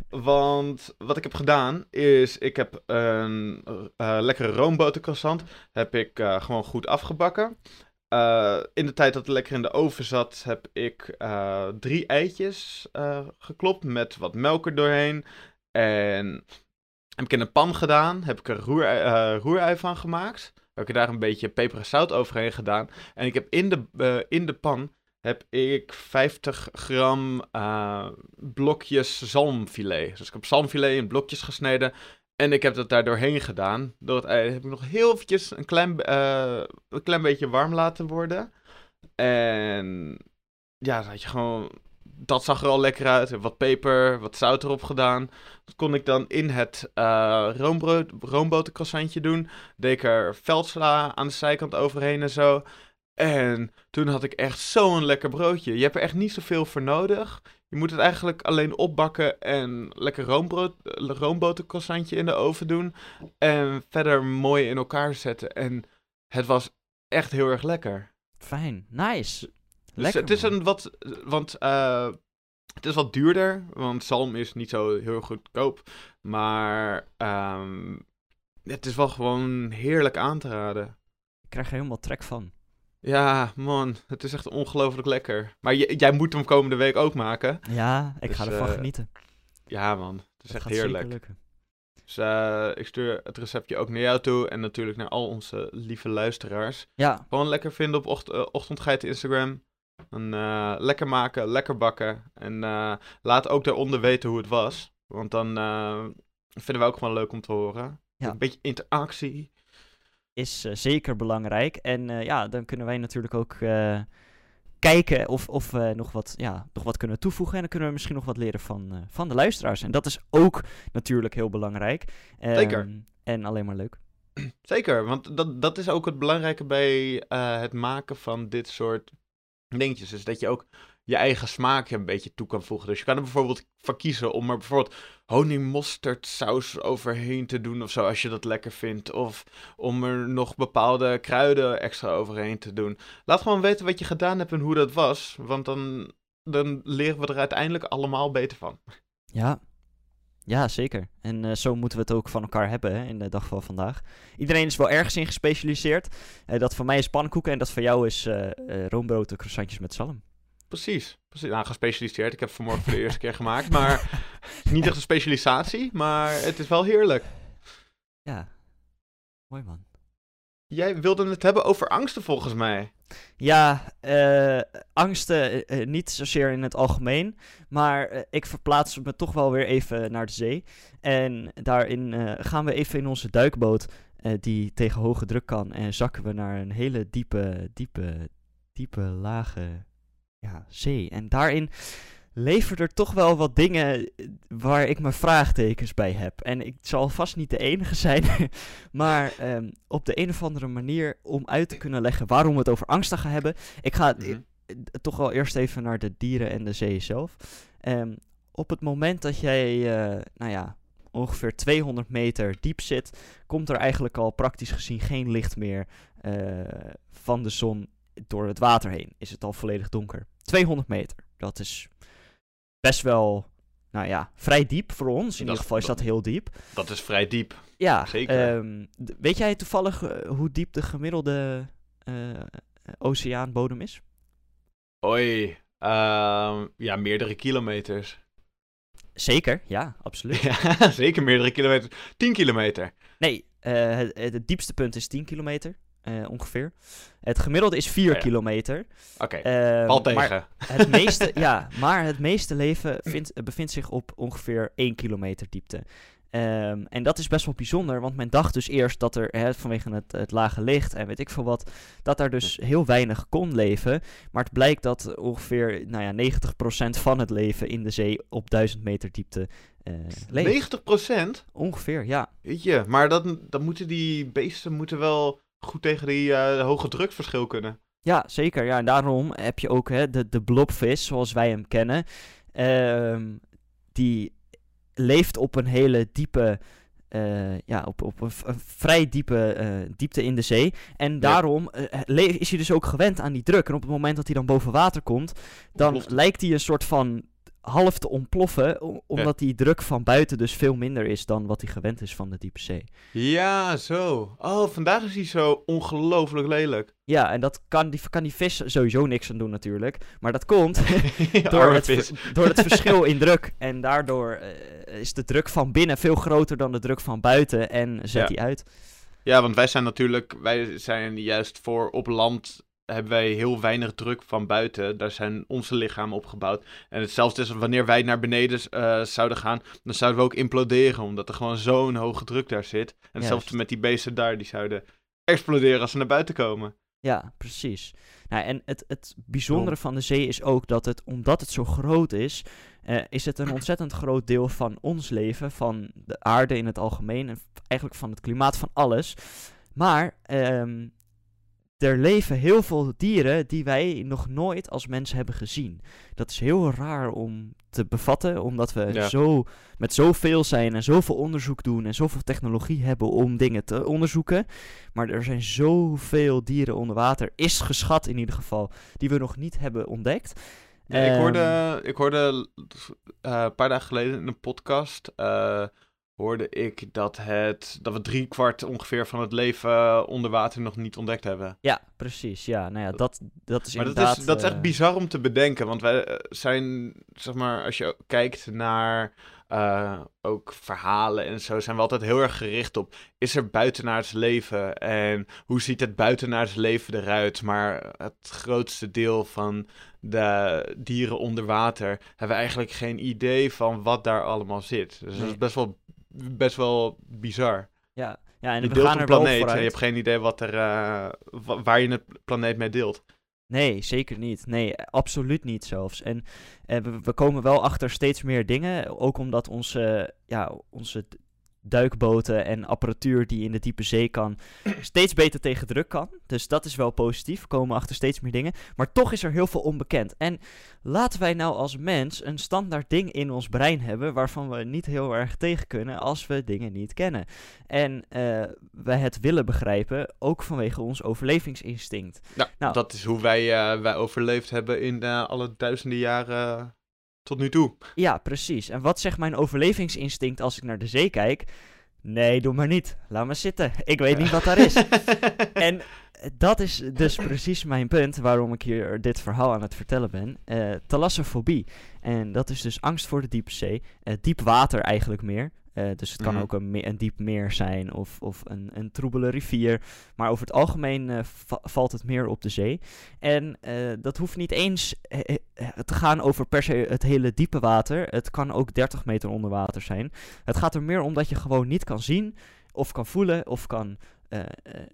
Want wat ik heb gedaan is, ik heb een eh, lekkere roombotercroissant. Heb ik gewoon goed afgebakken. In de tijd dat het lekker in de oven zat, heb ik drie eitjes geklopt met wat melk er doorheen. En heb ik in een pan gedaan, heb ik er roerei, eh, roerei van gemaakt. Heb ik daar een beetje peper en zout overheen gedaan. En ik heb in de, eh, in de pan heb ik 50 gram eh, blokjes zalmfilet. Dus ik heb zalmfilet in blokjes gesneden. En ik heb dat daar doorheen gedaan. Door het ei heb ik nog heel eventjes een klein, eh, een klein beetje warm laten worden. En ja, dan had je gewoon... Dat zag er al lekker uit. Wat peper, wat zout erop gedaan. Dat kon ik dan in het eh roombrood, roombotercroissantje doen. Deed er veldsla aan de zijkant overheen en zo. En toen had ik echt zo'n lekker broodje. Je hebt er echt niet zoveel voor nodig. Je moet het eigenlijk alleen opbakken en lekker roombrood, eh, roombotercroissantje in de oven doen. En verder mooi in elkaar zetten. En het was echt heel erg lekker. Fijn. Nice. Dus het is een wat, want eh, het is wat duurder, want zalm is niet zo heel goedkoop. Maar ehm, het is wel gewoon heerlijk aan te raden. Ik krijg er helemaal trek van. Ja, man, het is echt ongelooflijk lekker. Maar jij moet hem komende week ook maken. Ja, ik ga Dus, ervan eh, genieten. Ja, man, het is Dat echt heerlijk. Dus eh, ik stuur het receptje ook naar jou toe en natuurlijk naar al onze lieve luisteraars. Ja, Gewoon lekker vinden op ocht Ochtendgeit Instagram. En, eh, lekker maken, lekker bakken. En eh, laat ook daaronder weten hoe het was. Want dan eh, vinden we ook gewoon leuk om te horen. Ja. Een beetje interactie. is zeker belangrijk. En ja, dan kunnen wij natuurlijk ook kijken of, of we nog wat, ja, nog wat kunnen toevoegen. En dan kunnen we misschien nog wat leren van, van de luisteraars. En dat is ook natuurlijk heel belangrijk. Zeker. Ehm, En alleen maar leuk. Zeker, want dat, dat is ook het belangrijke bij het maken van dit soort dingetjes. Is dat je ook je eigen smaak een beetje toe kan voegen. Dus je kan er bijvoorbeeld van kiezen om er bijvoorbeeld honingmosterdsaus overheen te doen of zo, als je dat lekker vindt. Of om er nog bepaalde kruiden extra overheen te doen. Laat gewoon weten wat je gedaan hebt en hoe dat was, want dan, dan leren we er uiteindelijk allemaal beter van. Ja, ja zeker. En eh, zo moeten we het ook van elkaar hebben hè, in de dag van vandaag. Iedereen is wel ergens in gespecialiseerd. Eh, dat van mij is pannenkoeken en dat van jou is eh roombrood en croissantjes met zalm. Precies, precies. Nou, gespecialiseerd. Ik heb het vanmorgen voor de eerste keer gemaakt, maar niet echt een specialisatie, maar het is wel heerlijk. Ja, mooi man. Jij wilde het hebben over angsten volgens mij. Ja, eh, angsten eh, eh, niet zozeer in het algemeen, maar ik verplaats me toch wel weer even naar de zee. En daarin gaan we even in onze duikboot, die tegen hoge druk kan, en zakken we naar een hele diepe, diepe, diepe, lage ja, zee. En daarin leven er toch wel wat dingen waar ik mijn vraagtekens bij heb. En ik zal vast niet de enige zijn, maar ehm, op de een of andere manier om uit te kunnen leggen waarom we het over angsten gaan hebben. Ik ga Mhm. eh, toch wel eerst even naar de dieren en de zee zelf. Ehm, op het moment dat jij, eh, nou ja, ongeveer 200 meter diep zit, komt er eigenlijk al praktisch gezien geen licht meer eh, van de zon door het water heen. Is het al volledig donker. 200 meter. Dat is best wel, nou ja, vrij diep voor ons. In Dat ieder geval is dat- dat heel diep. Dat is vrij diep. Ja, Zeker. ehm, weet jij toevallig eh, hoe diep de gemiddelde eh, oceaanbodem is? Oei. Ehm, ja, meerdere kilometers. Zeker, ja, absoluut. Ja, zeker meerdere kilometers. 10 kilometer. Nee, eh, het, het, het diepste punt is 10 kilometer, eh, ongeveer. Het gemiddelde is 4 Oh ja. kilometer. Oké, val maar tegen. het meeste, ja, maar het meeste leven vindt, bevindt zich op ongeveer 1 kilometer diepte. Ehm, en dat is best wel bijzonder, want men dacht dus eerst dat er, hè, vanwege het, het lage licht en weet ik veel wat, dat daar dus heel weinig kon leven. Maar het blijkt dat ongeveer nou ja, 90% van het leven in de zee op 1000 meter diepte eh leeft. 90 procent? Ongeveer, ja. Weet je, maar dan, dan moeten die beesten moeten wel goed tegen die eh, hoge drukverschil kunnen. Ja, zeker. Ja, en daarom heb je ook hè, de, de blobvis, zoals wij hem kennen. Ehm, die leeft op een hele diepe, eh, ja, op, op een, vrij diepe eh, diepte in de zee. En daarom is hij dus ook gewend aan die druk. En op het moment dat hij dan boven water komt, dan lijkt hij een soort van half te ontploffen. omdat die druk van buiten dus veel minder is dan wat hij gewend is van de diepe zee. Ja, zo. Oh, vandaag is hij zo ongelooflijk lelijk. Ja, en dat kan die, kan die vis sowieso niks aan doen natuurlijk. Maar dat komt door het, vis. door het verschil in druk. En daardoor eh, is de druk van binnen veel groter dan de druk van buiten. En zet Ja. die uit. Ja, want wij zijn natuurlijk, wij zijn juist voor op land hebben wij heel weinig druk van buiten. Daar zijn onze lichamen opgebouwd. En hetzelfde is wanneer wij naar beneden eh, zouden gaan, dan zouden we ook imploderen, omdat er gewoon zo'n hoge druk daar zit. En hetzelfde Juist. met die beesten daar, die zouden exploderen als ze naar buiten komen. Ja, precies. Nou, en het, het bijzondere van de zee is ook dat het, omdat het zo groot is, eh, is het een ontzettend groot deel van ons leven, van de aarde in het algemeen en eigenlijk van het klimaat, van alles. Maar ehm, er leven heel veel dieren die wij nog nooit als mens hebben gezien. Dat is heel raar om te bevatten, omdat we Ja. zo met zoveel zijn en zoveel onderzoek doen en zoveel technologie hebben om dingen te onderzoeken. Maar er zijn zoveel dieren onder water, is geschat in ieder geval, die we nog niet hebben ontdekt. Ja, ik Ehm, hoorde, ik hoorde eh, een paar dagen geleden in een podcast, eh, hoorde ik dat, het, dat we drie kwart ongeveer van het leven onder water nog niet ontdekt hebben. Ja, precies. Ja, nou ja, dat, dat is Maar dat is, dat is echt eh, bizar om te bedenken, want wij eh, zijn, zeg maar, als je kijkt naar eh, ook verhalen en zo, zijn we altijd heel erg gericht op, is er buitenaards leven en hoe ziet het buitenaards leven eruit? Maar het grootste deel van de dieren onder water hebben we eigenlijk geen idee van wat daar allemaal zit. Dus dat is best wel, best wel bizar. Ja, ja en je we deelt gaan een er planeet en je hebt geen idee wat er, eh, wa- waar je het planeet mee deelt. Nee, zeker niet. Nee, absoluut niet zelfs. En uh, we, we, komen wel achter steeds meer dingen. Ook omdat onze, ja, onze duikboten en apparatuur die in de diepe zee kan, steeds beter tegen druk kan. Dus dat is wel positief. We komen achter steeds meer dingen. Maar toch is er heel veel onbekend. En laten wij nou als mens een standaard ding in ons brein hebben waarvan we niet heel erg tegen kunnen als we dingen niet kennen. En uh, we het willen begrijpen, ook vanwege ons overlevingsinstinct. Ja, nou, dat is hoe wij, uh, wij overleefd hebben in uh, alle duizenden jaren tot nu toe. Ja, precies. En wat zegt mijn overlevingsinstinct als ik naar de zee kijk? Nee, doe maar niet. Laat maar zitten. Ik weet niet wat daar is. en dat is dus precies mijn punt waarom ik hier dit verhaal aan het vertellen ben. Uh, thalassofobie. En dat is dus angst voor de diepe zee. Uh, diep water eigenlijk meer. Uh, dus het kan Mhm. ook een, me- een diep meer zijn of, of een, een troebele rivier. Maar over het algemeen eh, va- valt het meer op de zee. En eh, dat hoeft niet eens eh, eh, te gaan over per se het hele diepe water. Het kan ook 30 meter onder water zijn. Het gaat er meer om dat je gewoon niet kan zien of kan voelen of kan eh, eh,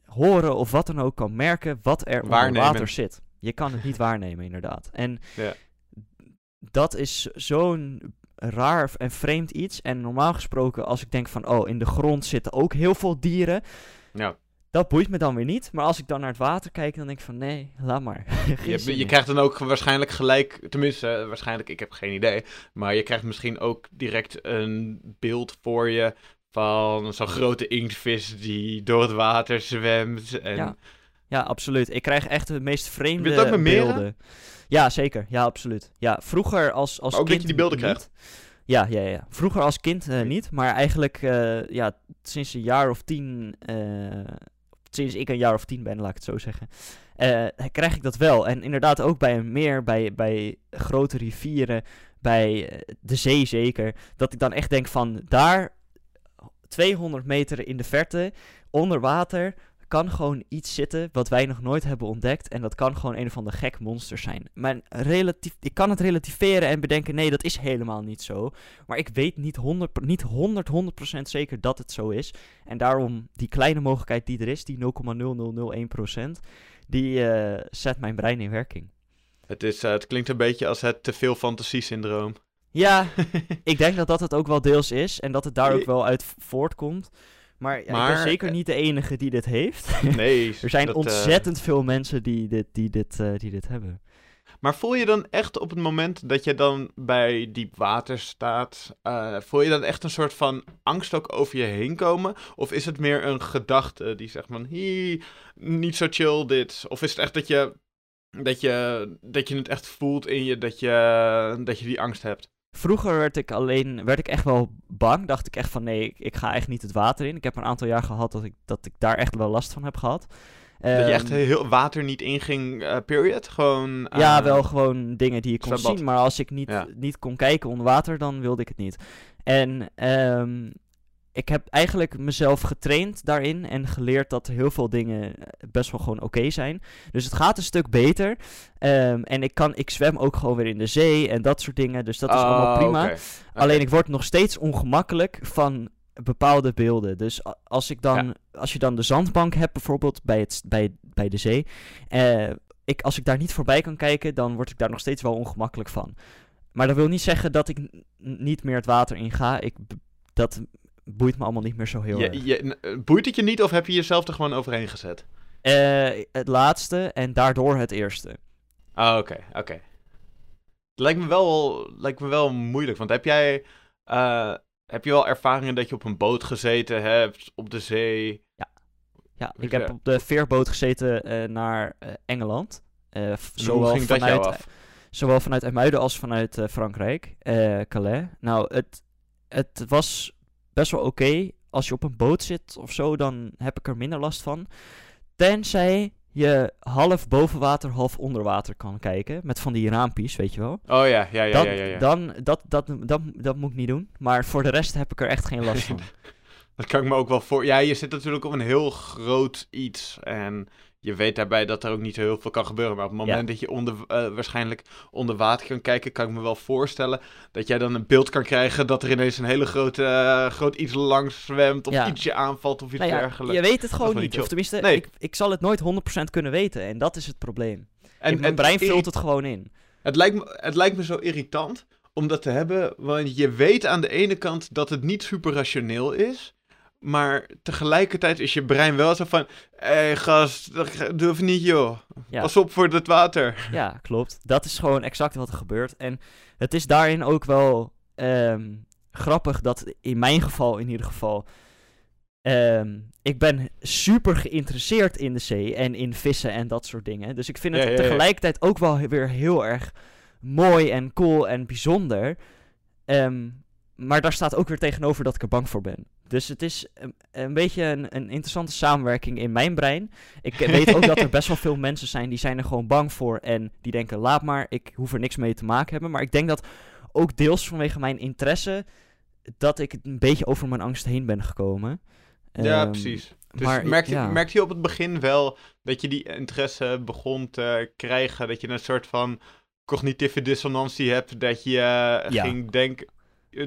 horen of wat dan ook kan merken wat er onder water zit. Je kan het niet waarnemen, inderdaad. En Ja. dat is zo'n raar en vreemd iets. En normaal gesproken, als ik denk van, oh, in de grond zitten ook heel veel dieren. Ja. Dat boeit me dan weer niet. Maar als ik dan naar het water kijk, dan denk ik van, nee, laat maar. Je, je krijgt dan ook waarschijnlijk gelijk, tenminste, eh, waarschijnlijk, ik heb geen idee. Maar je krijgt misschien ook direct een beeld voor je van zo'n grote inktvis die door het water zwemt. En Ja. Ja, absoluut. Ik krijg echt de meest vreemde beelden. Ja, zeker. Ja, absoluut. Ja, vroeger als, als Maar ook kind dat je die beelden niet. krijgt? Ja, ja, ja. Vroeger als kind eh, niet, maar eigenlijk eh, ja, sinds een jaar of tien, eh, sinds ik een jaar of tien ben, laat ik het zo zeggen, krijg ik dat wel. En inderdaad ook bij een meer, bij, bij grote rivieren, bij de zee zeker, dat ik dan echt denk van daar 200 meter in de verte, onder water, kan gewoon iets zitten wat wij nog nooit hebben ontdekt. En dat kan gewoon een of ander gek monster zijn. Maar relatief, ik kan het relativeren en bedenken, nee, dat is helemaal niet zo. Maar ik weet niet 100, per- niet 100, 100% zeker dat het zo is. En daarom die kleine mogelijkheid die er is, die 0,0001%, die eh, zet mijn brein in werking. het, is, eh, het klinkt een beetje als het te veel fantasiesyndroom. Ja, ik denk dat dat het ook wel deels is en dat het daar ook wel uit voortkomt. Maar, ja, ik ben zeker eh, niet de enige die dit heeft. Nee. er zijn dat, eh, ontzettend veel mensen die dit, die, dit, eh, die dit hebben. Maar voel je dan echt op het moment dat je dan bij diep water staat, voel je dan echt een soort van angst ook over je heen komen? Of is het meer een gedachte die zegt van, hie, niet zo chill dit? Of is het echt dat je, dat je, dat je het echt voelt in je, dat je, dat je die angst hebt? Vroeger werd ik alleen, werd ik echt wel bang. Dacht ik echt van nee, ik, ik ga echt niet het water in. Ik heb een aantal jaar gehad dat ik, dat ik daar echt wel last van heb gehad. dat je echt Ehm, heel water niet inging, eh, period? Gewoon... Ja, eh, wel gewoon dingen die ik kon zwembad. zien. Maar als ik niet, Ja. niet kon kijken onder water, dan wilde ik het niet. En ehm, ik heb eigenlijk mezelf getraind daarin en geleerd dat heel veel dingen eh, best wel gewoon oké zijn. Dus het gaat een stuk beter. Ehm, en ik, kan, ik zwem ook gewoon weer in de zee en dat soort dingen. Dus dat is allemaal Oh, prima. Alleen ik word nog steeds ongemakkelijk van bepaalde beelden. Dus als, ik dan, als je dan de zandbank hebt, bijvoorbeeld bij, het, bij, bij de zee. eh, ik, als ik daar niet voorbij kan kijken, dan word ik daar nog steeds wel ongemakkelijk van. Maar dat wil niet zeggen dat ik niet meer het water in ga. Ik, dat boeit me allemaal niet meer zo heel erg. Je, eh, boeit het je niet of heb je jezelf er gewoon overheen gezet? Eh, het laatste en daardoor het eerste. Ah, oké, oké. Lijkt me wel, lijkt me wel moeilijk, want heb jij, eh, heb je wel ervaringen dat je op een boot gezeten hebt, op de zee? Ja, Hoe ik heb op de veerboot gezeten naar Engeland. Zowel vanuit? Zowel vanuit als vanuit Frankrijk, Calais. Nou, het, het was best wel oké. Als je op een boot zit of zo, dan heb ik er minder last van. Tenzij je half boven water, half onder water kan kijken. Met van die raampjes, weet je wel. Oh ja, ja, ja, ja, ja. Dan, dat, dat, dat, dat moet ik niet doen. Maar voor de rest heb ik er echt geen last van. Dat kan ik me ook wel voor. Ja, je zit natuurlijk op een heel groot iets. En je weet daarbij dat er ook niet heel veel kan gebeuren. Maar op het moment Ja. dat je onder, eh, waarschijnlijk onder water kan kijken, kan ik me wel voorstellen dat jij dan een beeld kan krijgen dat er ineens een hele grote, eh, groot iets langs zwemt. Of Ja. ietsje aanvalt of iets Nou ja, dergelijks. je weet het gewoon niet. Of tenminste, Nee. ik, ik zal het nooit 100% kunnen weten. En dat is het probleem. En, mijn en brein vult het gewoon in. Het lijkt, me, het lijkt me zo irritant om dat te hebben, want je weet aan de ene kant dat het niet super rationeel is, maar tegelijkertijd is je brein wel zo van, hé hey, gast, doe even niet joh, Ja. pas op voor het water. Ja, klopt. Dat is gewoon exact wat er gebeurt. En het is daarin ook wel ehm, grappig dat in mijn geval in ieder geval... ehm, ik ben super geïnteresseerd in de zee en in vissen en dat soort dingen. Dus ik vind het Ja, ja, ja. tegelijkertijd ook wel weer heel erg mooi en cool en bijzonder. Ehm, maar daar staat ook weer tegenover dat ik er bang voor ben. Dus het is een, een beetje een, een interessante samenwerking in mijn brein. Ik weet ook dat er best wel veel mensen zijn die zijn er gewoon bang voor. En die denken, laat maar, ik hoef er niks mee te maken hebben. Maar ik denk dat ook deels vanwege mijn interesse... dat ik een beetje over mijn angst heen ben gekomen. ja, Ehm, precies. Dus maar merkte, ja. merkte je op het begin wel dat je die interesse begon te krijgen, dat je een soort van cognitieve dissonantie hebt, dat je eh, Ja. ging denk,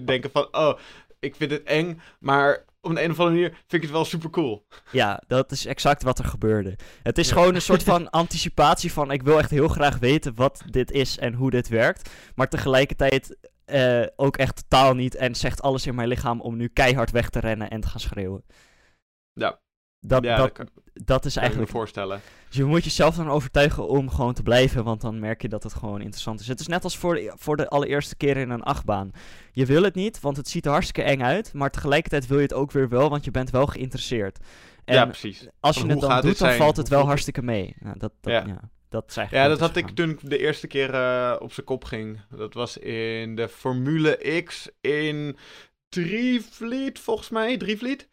denken van, oh, ik vind het eng, maar op een, een of andere manier vind ik het wel super cool. Ja, dat is exact wat er gebeurde. Het is Ja. gewoon een soort van anticipatie van... ik wil echt heel graag weten wat dit is en hoe dit werkt. Maar tegelijkertijd eh, ook echt totaal niet... en zegt alles in mijn lichaam om nu keihard weg te rennen en te gaan schreeuwen. Ja. Dat, ja, dat, dat kan, dat is kan ik me eigenlijk... voorstellen. Dus je moet jezelf dan overtuigen om gewoon te blijven... want dan merk je dat het gewoon interessant is. Het is net als voor de, voor de allereerste keer in een achtbaan. Je wil het niet, want het ziet er hartstikke eng uit... maar tegelijkertijd wil je het ook weer wel, want je bent wel geïnteresseerd. En ja, precies. als je het dan doet, dan valt het wel hartstikke mee. Nou, dat, dat, Ja. ja. dat Ja, dat had ik toen de eerste keer eh, op zijn kop ging. Dat was in de Formule X in Drievliet, volgens mij. Drievliet.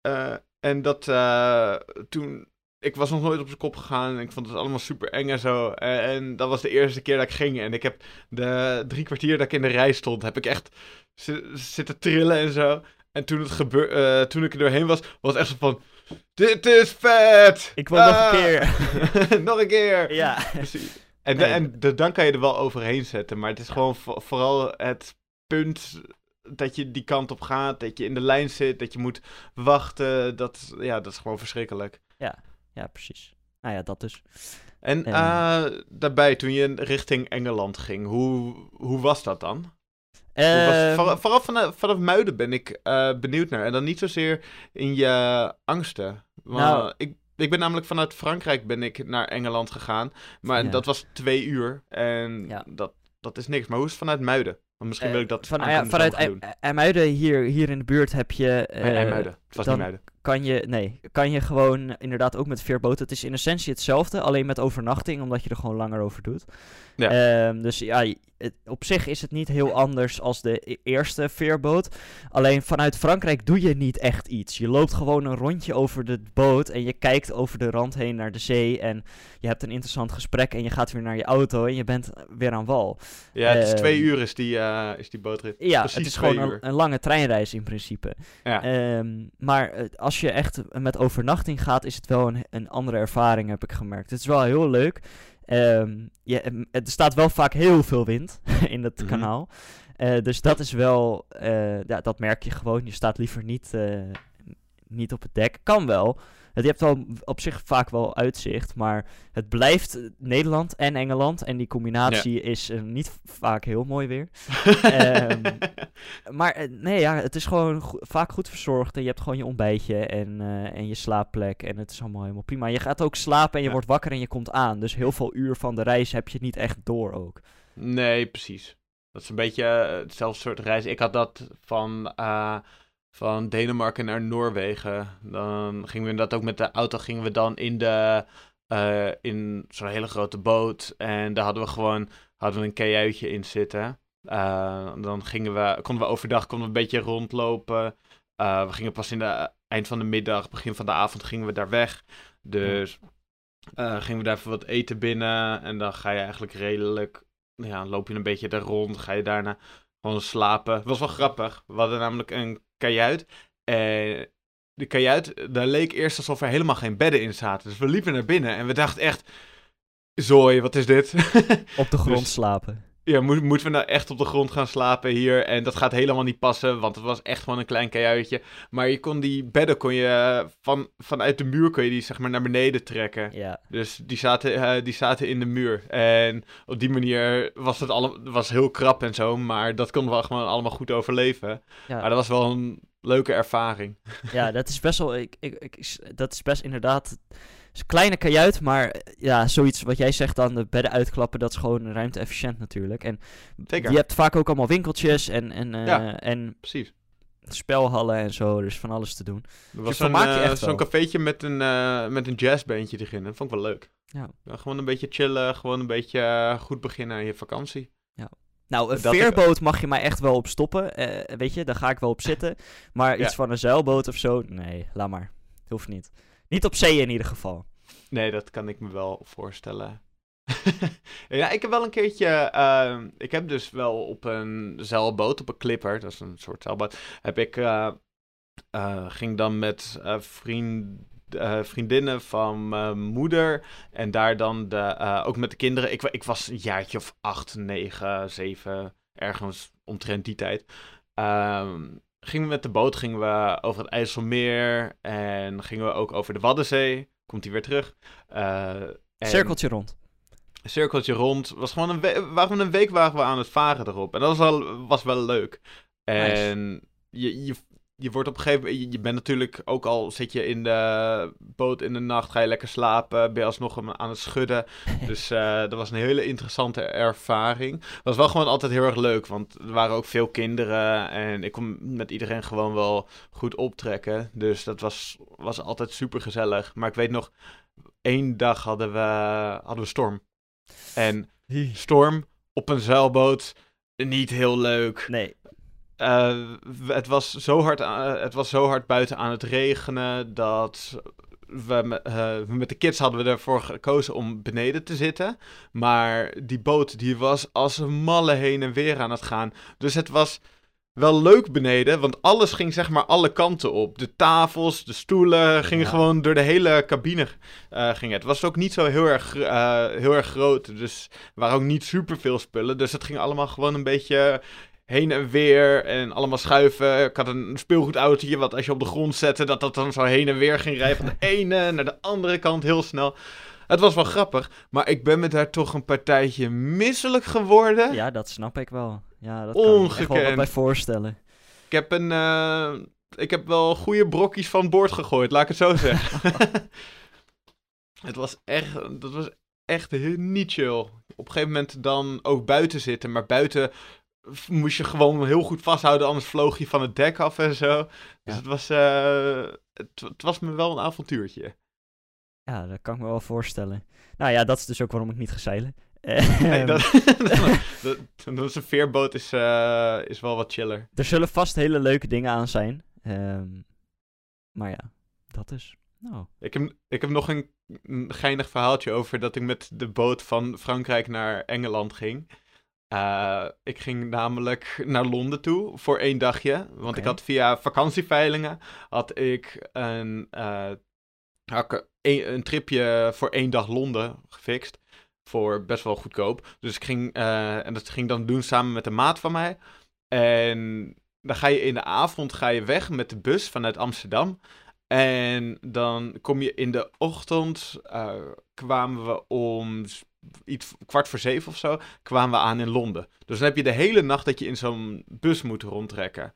Eh en dat eh, toen... Ik was nog nooit op zijn kop gegaan en ik vond het allemaal super eng en zo. En, en dat was de eerste keer dat ik ging. En ik heb de drie kwartier dat ik in de rij stond, heb ik echt zi- zitten trillen en zo. En toen, het gebeur, eh, toen ik er doorheen was, was het echt zo van... Dit is vet! Ik wil nog een Ah! keer. nog een keer! Ja. Precies. En, Nee. en de- dan kan je er wel overheen zetten. Maar het is gewoon vo- vooral het punt dat je die kant op gaat. Dat je in de lijn zit. Dat je moet wachten. Dat, ja, dat is gewoon verschrikkelijk. ja, precies. Nou ja, dat dus. En Eh. daarbij, toen je richting Engeland ging, hoe, hoe was dat dan? Was? Ehm, Vooral, vanaf, vanaf Muiden ben ik eh, benieuwd naar. En dan niet zozeer in je angsten. Want Nou- ik, ik ben namelijk vanuit Frankrijk ben ik naar Engeland gegaan. Maar Ja. dat was twee uur. En Ja. dat, dat is niks. Maar hoe is het vanuit Muiden? Want misschien wil ik dat Eh, van, vanuit. IJmuiden hier, hier in de buurt heb je... Nee, eh, IJmuiden. Was dan- niet kan je, nee, kan je gewoon inderdaad ook met veerboot. Het is in essentie hetzelfde, alleen met overnachting, omdat je er gewoon langer over doet. Ja. Ehm, dus ja, het, op zich is het niet heel anders als de e- eerste veerboot. Alleen vanuit Frankrijk doe je niet echt iets. Je loopt gewoon een rondje over de boot en je kijkt over de rand heen naar de zee. En je hebt een interessant gesprek en je gaat weer naar je auto en je bent weer aan wal. Ja, het is ehm, twee uur is die, eh, is die bootrit. Ja, Precies het is gewoon een lange treinreis in principe. Ja. Ehm, maar eh, als je echt met overnachting gaat, is het wel een, een andere ervaring, heb ik gemerkt. Het is wel heel leuk. Ehm, er staat wel vaak heel veel wind in het Mhm. kanaal. Eh, dus dat is wel, eh, ja, dat merk je gewoon. Je staat liever niet, niet op het dek. Kan wel. Het, je hebt wel op zich vaak wel uitzicht, maar het blijft eh, Nederland en Engeland. En die combinatie is eh, niet vaak heel mooi weer. Ehm, Maar eh, nee, ja, het is gewoon go- vaak goed verzorgd. En je hebt gewoon je ontbijtje en, en je slaapplek. En het is allemaal helemaal prima. Je gaat ook slapen en je Ja. wordt wakker en je komt aan. Dus heel veel uur van de reis heb je niet echt door ook. Nee, precies. Dat is een beetje hetzelfde soort reis. Ik had dat van, van Denemarken naar Noorwegen. Dan gingen we inderdaad ook met de auto gingen we dan in de eh, in zo'n hele grote boot. En daar hadden we gewoon hadden we een kajuitje in zitten. Eh, dan gingen we, konden we overdag konden we een beetje rondlopen. Eh, we gingen pas in de eind van de middag, begin van de avond gingen we daar weg. Dus gingen we daar even wat eten binnen. En dan ga je eigenlijk redelijk ja, loop je een beetje daar rond, ga je daarna gewoon slapen. Het was wel grappig. We hadden namelijk een kajuit. En de kajuit, daar leek eerst alsof er helemaal geen bedden in zaten. Dus we liepen naar binnen en we dachten echt, zooi, wat is dit? Op de grond Dus- slapen. Ja, moet, moeten we nou echt op de grond gaan slapen hier? En dat gaat helemaal niet passen, want het was echt gewoon een klein kajuitje. Maar je kon die bedden, kon je van, vanuit de muur kon je die zeg maar naar beneden trekken. Ja, Dus die zaten, eh, die zaten in de muur. En op die manier was het alle, was heel krap en zo, maar dat konden we gewoon allemaal goed overleven. ja. Maar dat was wel een leuke ervaring. Ja, dat is best wel. Ik, ik, ik, dat is best inderdaad. Is een kleine kajuit, maar eh, ja, zoiets wat jij zegt dan, de bedden uitklappen, dat is gewoon ruimte-efficiënt natuurlijk. En Zeker. je hebt vaak ook allemaal winkeltjes en, en, eh, Ja. en Precies. spelhallen en zo, dus van alles te doen. Er was vermaakt je eh, echt zo'n cafeetje met een, eh, met een jazzbandje erin. Dat vond ik wel leuk. Ja. gewoon een beetje chillen, gewoon een beetje goed beginnen aan je vakantie. Nou, een Dat ik- veerboot mag je mij echt wel op stoppen, weet je, daar ga ik wel op zitten. Maar Ja. iets van een zeilboot of zo, nee, laat maar. Hoeft niet. Niet op zee in ieder geval. Nee, dat kan ik me wel voorstellen. ja, ik heb wel een keertje. ehm, ik heb dus wel op een zeilboot, op een clipper, dat is een soort zeilboot. Heb ik. eh, ging dan met eh, vriend, vriendinnen van mijn moeder. En daar dan de, ook met de kinderen. Ik, ik was een jaartje of acht, negen, zeven, ergens omtrent die tijd. Ehm, gingen we met de boot gingen we over het IJsselmeer. En gingen we ook over de Waddenzee. Komt hij weer terug. En- Cirkeltje rond. een cirkeltje rond. Was gewoon een, we- waren een week waren we aan het varen erop. En dat was wel, was wel leuk. En je, je, je wordt op een gegeven moment... Je, bent natuurlijk ook al... Zit je in de boot in de nacht, ga je lekker slapen. Ben je alsnog aan het schudden. Dus eh, dat was een hele interessante ervaring. Was wel gewoon altijd heel erg leuk. Want er waren ook veel kinderen. En ik kon met iedereen gewoon wel goed optrekken. Dus dat was, was altijd super gezellig. Maar ik weet nog... één dag hadden we, hadden we storm. En storm op een zeilboot, niet heel leuk. Nee, Eh, het, was zo hard, a- het was zo hard buiten aan het regenen dat we, eh, met de kids hadden we ervoor gekozen om beneden te zitten. Maar die boot die was als een malle heen en weer aan het gaan. Dus het was wel leuk beneden, want alles ging zeg maar alle kanten op. De tafels, de stoelen gingen Ja. gewoon door de hele cabine. eh ging het. het was ook niet zo heel erg, eh, heel erg groot, dus er waren ook niet super veel spullen. Dus het ging allemaal gewoon een beetje heen en weer en allemaal schuiven. Ik had een speelgoedautootje wat als je op de grond zette, dat dat dan zo heen en weer ging rijden van de ene naar de andere kant heel snel. Het was wel grappig, maar ik ben me daar toch een partijtje misselijk geworden. ja, dat snap ik wel. Ja, dat kan ik me wel wat bij voorstellen. Ik heb een, eh, ik heb wel goede brokjes van boord gegooid, laat ik het zo zeggen. het was echt, dat was echt heel niet chill. Op een gegeven moment dan ook buiten zitten, maar buiten moest je gewoon heel goed vasthouden, anders vloog je van het dek af en zo. Dus Ja. het was, eh, het, het was me wel een avontuurtje. Ja, dat kan ik me wel voorstellen. Nou ja, dat is dus ook waarom ik niet ga zeilen. Nee, Ehm, dat, dat, dat is een veerboot is, eh, is wel wat chiller. Er zullen vast hele leuke dingen aan zijn. Ehm, maar ja, dat is. Nou, Ik heb, ik heb nog een, een geinig verhaaltje over dat ik met de boot van Frankrijk naar Engeland ging. Eh, ik ging namelijk naar Londen toe voor één dagje. Want ik had via vakantieveilingen had ik een, eh, had ik een, een tripje voor één dag Londen gefixt. Voor best wel goedkoop. Dus ik ging, eh, en dat ging dan doen samen met een maat van mij. En dan ga je in de avond ga je weg met de bus vanuit Amsterdam. En dan kom je in de ochtend, kwamen we om iets kwart voor zeven of zo, kwamen we aan in Londen. Dus dan heb je de hele nacht dat je in zo'n bus moet rondtrekken.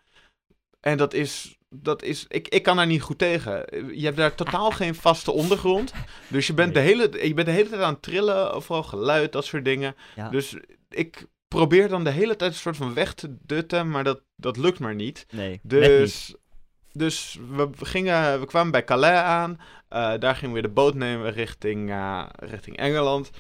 En dat is, dat is ik, ik kan daar niet goed tegen. Je hebt daar totaal geen vaste ondergrond. Dus je bent, de hele, je bent de hele tijd aan het trillen, overal geluid, dat soort dingen. ja. Dus ik probeer dan de hele tijd een soort van weg te dutten, maar dat, dat lukt maar niet. nee. net niet. Dus, dus we, gingen, we kwamen bij Calais aan. Eh, daar gingen we de boot nemen richting, eh, richting Engeland.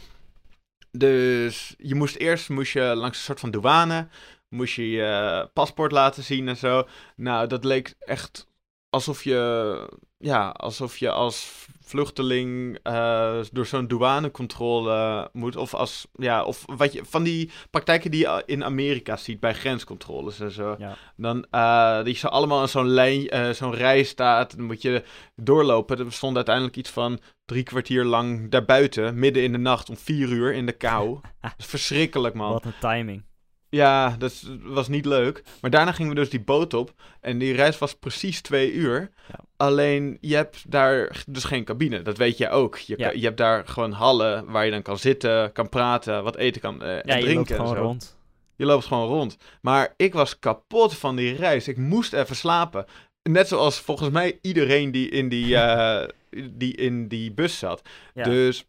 Dus je moest eerst moest je langs een soort van douane. Moest je je paspoort laten zien en zo. Nou, dat leek echt alsof je ja, alsof je als vluchteling uh, door zo'n douanecontrole moet. Of als, ja, of wat je, van die praktijken die je in Amerika ziet bij grenscontroles en zo. Ja. Dan, uh, die zo allemaal aan zo'n lijn, uh, zo'n rij staat. Dan moet je doorlopen. Er stond uiteindelijk iets van drie kwartier lang daarbuiten, midden in de nacht, om vier uur in de kou. dat is verschrikkelijk, man. Wat een timing. Ja, dat was niet leuk. Maar daarna gingen we dus die boot op. En die reis was precies twee uur. Ja. Alleen, je hebt daar dus geen cabine. Dat weet je ook. Je, Ja. je hebt daar gewoon hallen waar je dan kan zitten, kan praten, wat eten kan eh, en Ja, je drinken. loopt en gewoon zo. rond. Je loopt gewoon rond. Maar ik was kapot van die reis. Ik moest even slapen. Net zoals volgens mij iedereen die in die, eh, die, in die bus zat. Dus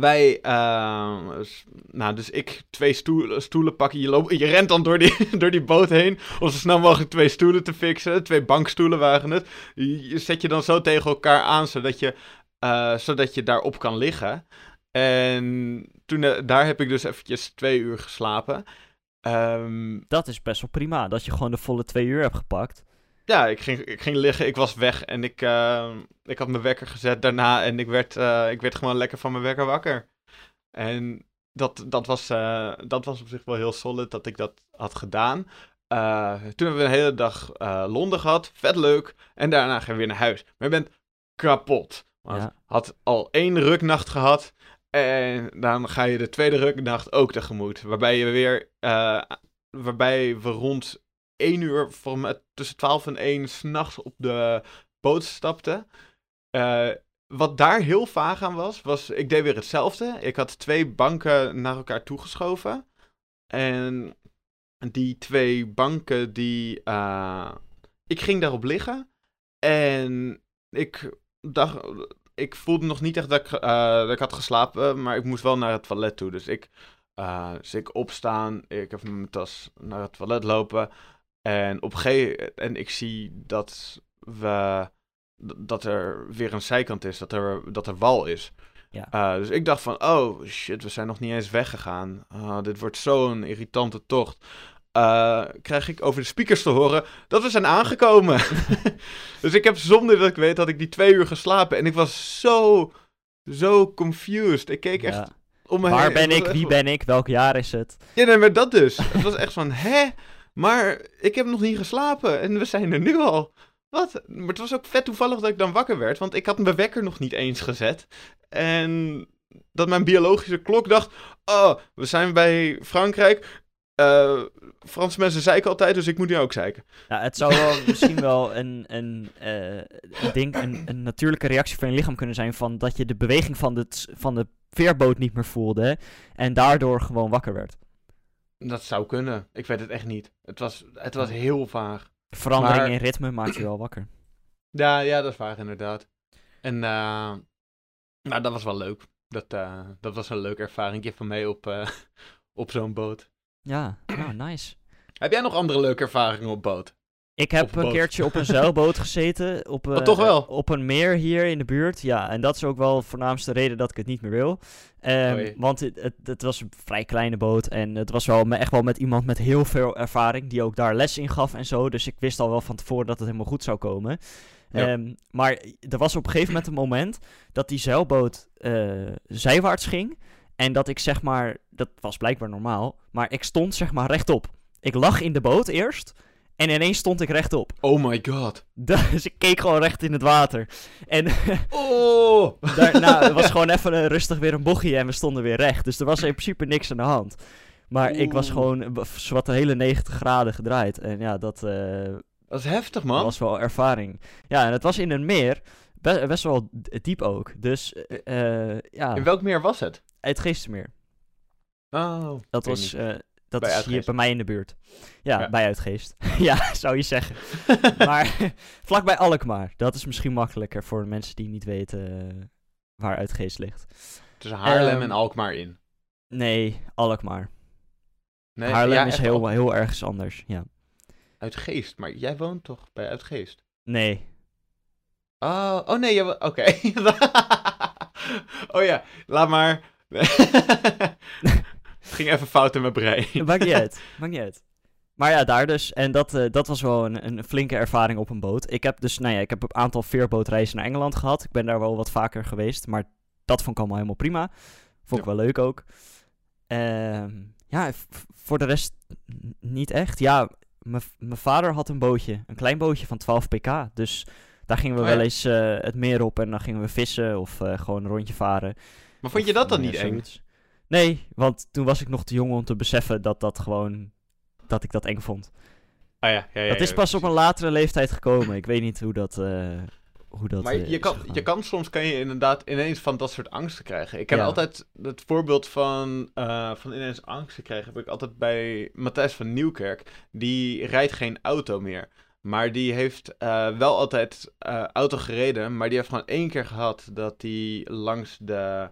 wij, eh, s- nou, dus ik twee stoelen, stoelen pakken. Je, loopt, je rent dan door die, door die boot heen om zo snel mogelijk twee stoelen te fixen. Twee bankstoelen waren het. Je, je zet je dan zo tegen elkaar aan, zodat je, eh, zodat je daarop kan liggen. En toen, eh, daar heb ik dus eventjes twee uur geslapen. Ehm, Dat is best wel prima. Dat je gewoon de volle twee uur hebt gepakt. Ja, ik ging, ik ging liggen, ik was weg en ik, eh, ik had mijn wekker gezet daarna en ik werd, eh, ik werd gewoon lekker van mijn wekker wakker. En dat, dat, was, eh, dat was op zich wel heel solid dat ik dat had gedaan. Toen hebben we een hele dag Londen gehad, vet leuk. En daarna gaan we weer naar huis. Maar je bent kapot. Want Ja. had al één ruknacht gehad. En dan ga je de tweede ruknacht ook tegemoet. Waarbij je weer, waarbij we rond 1 uur, voor tussen 12 en 1, s'nachts op de boot stapten. Eh, wat daar heel vaag aan was, was ik deed weer hetzelfde. Ik had twee banken naar elkaar toegeschoven. En die twee banken, die. eh, ik ging daarop liggen. En ik dacht. Ik voelde nog niet echt dat ik, eh, dat ik had geslapen, maar ik moest wel naar het toilet toe. Dus ik, eh, dus ik opstaan, ik heb mijn tas naar het toilet lopen. En op gegeven en ik zie dat we dat er weer een zijkant is, dat er, dat er wal is. Ja. Eh, dus ik dacht van, oh shit, we zijn nog niet eens weggegaan. Ah, dit wordt zo'n irritante tocht. Eh, krijg ik over de speakers te horen dat we zijn aangekomen. dus ik heb zonder dat ik weet, had ik die twee uur geslapen. En ik was zo, zo confused. Ik keek echt om me Waar heen. ben Het was ik? Wie ben ik? Welk jaar is het? ja, nee, maar dat dus. Het was echt van, hè? Maar ik heb nog niet geslapen en we zijn er nu al. Wat? Maar het was ook vet toevallig dat ik dan wakker werd, want ik had mijn wekker nog niet eens gezet. En dat mijn biologische klok dacht, oh, we zijn bij Frankrijk. Eh Franse mensen zeiken altijd, dus ik moet nu ook zeiken. Ja, het zou wel misschien wel een, een, eh, een, ding, een, een natuurlijke reactie van je lichaam kunnen zijn van dat je de beweging van de, t- van de veerboot niet meer voelde en daardoor gewoon wakker werd. Dat zou kunnen. Ik weet het echt niet. Het was, het was heel vaag. Verandering Maar- in ritme maakt je wel wakker. Ja, ja, dat is waar inderdaad. En nou, dat was wel leuk. Dat, eh, dat was een leuke ervaring van mij op, eh, op zo'n boot. Ja, nou, nice. Heb jij nog andere leuke ervaringen op boot? Ik heb een keertje op een zeilboot gezeten. Op, eh, toch wel? Op een meer hier in de buurt. Ja, en dat is ook wel de voornaamste reden dat ik het niet meer wil. Ehm, want het, het, het was een vrij kleine boot. En het was wel echt wel met iemand met heel veel ervaring. Die ook daar les in gaf en zo. Dus ik wist al wel van tevoren dat het helemaal goed zou komen. Ja. Ehm, maar er was op een gegeven moment een moment dat die zeilboot eh, zijwaarts ging. En dat ik zeg maar, dat was blijkbaar normaal. Maar ik stond zeg maar rechtop. Ik lag in de boot eerst. En ineens stond ik rechtop. Oh my god. Dus ik keek gewoon recht in het water. En Oh! daarna het was gewoon even rustig weer een bochtje en we stonden weer recht. Dus er was in principe niks aan de hand. Maar ik was gewoon zowat de hele 90 graden gedraaid. En ja, dat eh, Dat is heftig, man. was wel ervaring. Ja, en het was in een meer. Be- best wel diep ook. Dus eh, eh, ja, In welk meer was het? het Geestermeer. Oh. Dat was, dat Bij is hier Uitgeest. bij mij in de buurt. Ja, Ja. bij Uitgeest. ja, zou je zeggen. maar vlakbij Alkmaar. Dat is misschien makkelijker voor de mensen die niet weten eh, waar Uitgeest ligt. Tussen Haarlem Ehm, en Alkmaar in. Nee, Alkmaar. Nee, Haarlem ja, is heel, heel ergens anders. Ja. Uit Geest, maar jij woont toch bij Uitgeest? Nee. Oh, oh nee, oké. oh ja, laat maar. Het ging even fout in mijn brein. Maakt niet uit. Maakt niet uit. Maar ja, daar dus. En dat, eh, dat was wel een, een flinke ervaring op een boot. Ik heb dus, nou ja, ik heb een aantal veerbootreizen naar Engeland gehad. Ik ben daar wel wat vaker geweest. Maar dat vond ik allemaal helemaal prima. Vond ik Ja. wel leuk ook. Ehm, ja, voor de rest niet echt. Ja, mijn vader had een bootje. Een klein bootje van 12 pk. Dus daar gingen we Oh wel eens eh, het meer op. En dan gingen we vissen of eh, gewoon een rondje varen. Maar vond je dat dan niet eng? Nee, want toen was ik nog te jong om te beseffen dat dat gewoon... Dat ik dat eng vond. Ah ja, ja, ja. dat is ja, pas op een latere leeftijd gekomen. Ik weet niet hoe dat, eh, hoe dat Maar eh, je is kan, gegaan. je kan soms kan je inderdaad ineens van dat soort angsten krijgen. Ik Ja. altijd het voorbeeld van, eh, van ineens angsten krijgen. Heb ik altijd bij Matthijs van Nieuwkerk. Die rijdt geen auto meer. Maar die heeft eh, wel altijd eh, auto gereden. Maar die heeft gewoon één keer gehad dat hij langs de,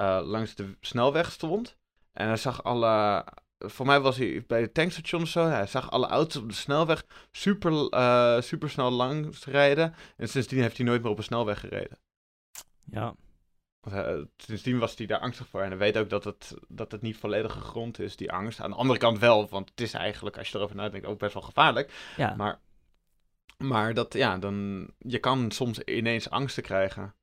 eh, langs de snelweg stond. En hij zag alle. Voor mij was hij bij het tankstation of zo. Hij zag alle auto's op de snelweg super, eh, super snel langs rijden. En sindsdien heeft hij nooit meer op een snelweg gereden. Ja, Want hij- sindsdien was hij daar angstig voor. En hij weet ook dat het, dat het niet volledig gegrond is, die angst. Aan de andere kant wel, want het is eigenlijk, als je erover nadenkt, ook best wel gevaarlijk. ja. Maar, maar dat, ja, dan, je kan soms ineens angsten krijgen.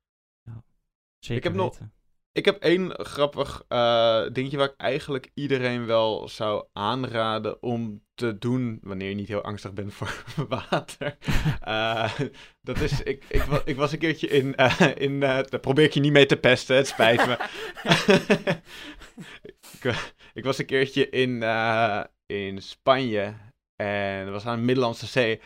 zeker ik heb nog- weten. Ik heb één grappig eh, dingetje waar ik eigenlijk iedereen wel zou aanraden om te doen wanneer je niet heel angstig bent voor water. Eh, dat is, ik, ik, wa- ik was een keertje in, eh, in daar probeer ik je niet mee te pesten, het spijt me. ik, wa- ik was een keertje in, in Spanje en dat was aan de Middellandse Zee.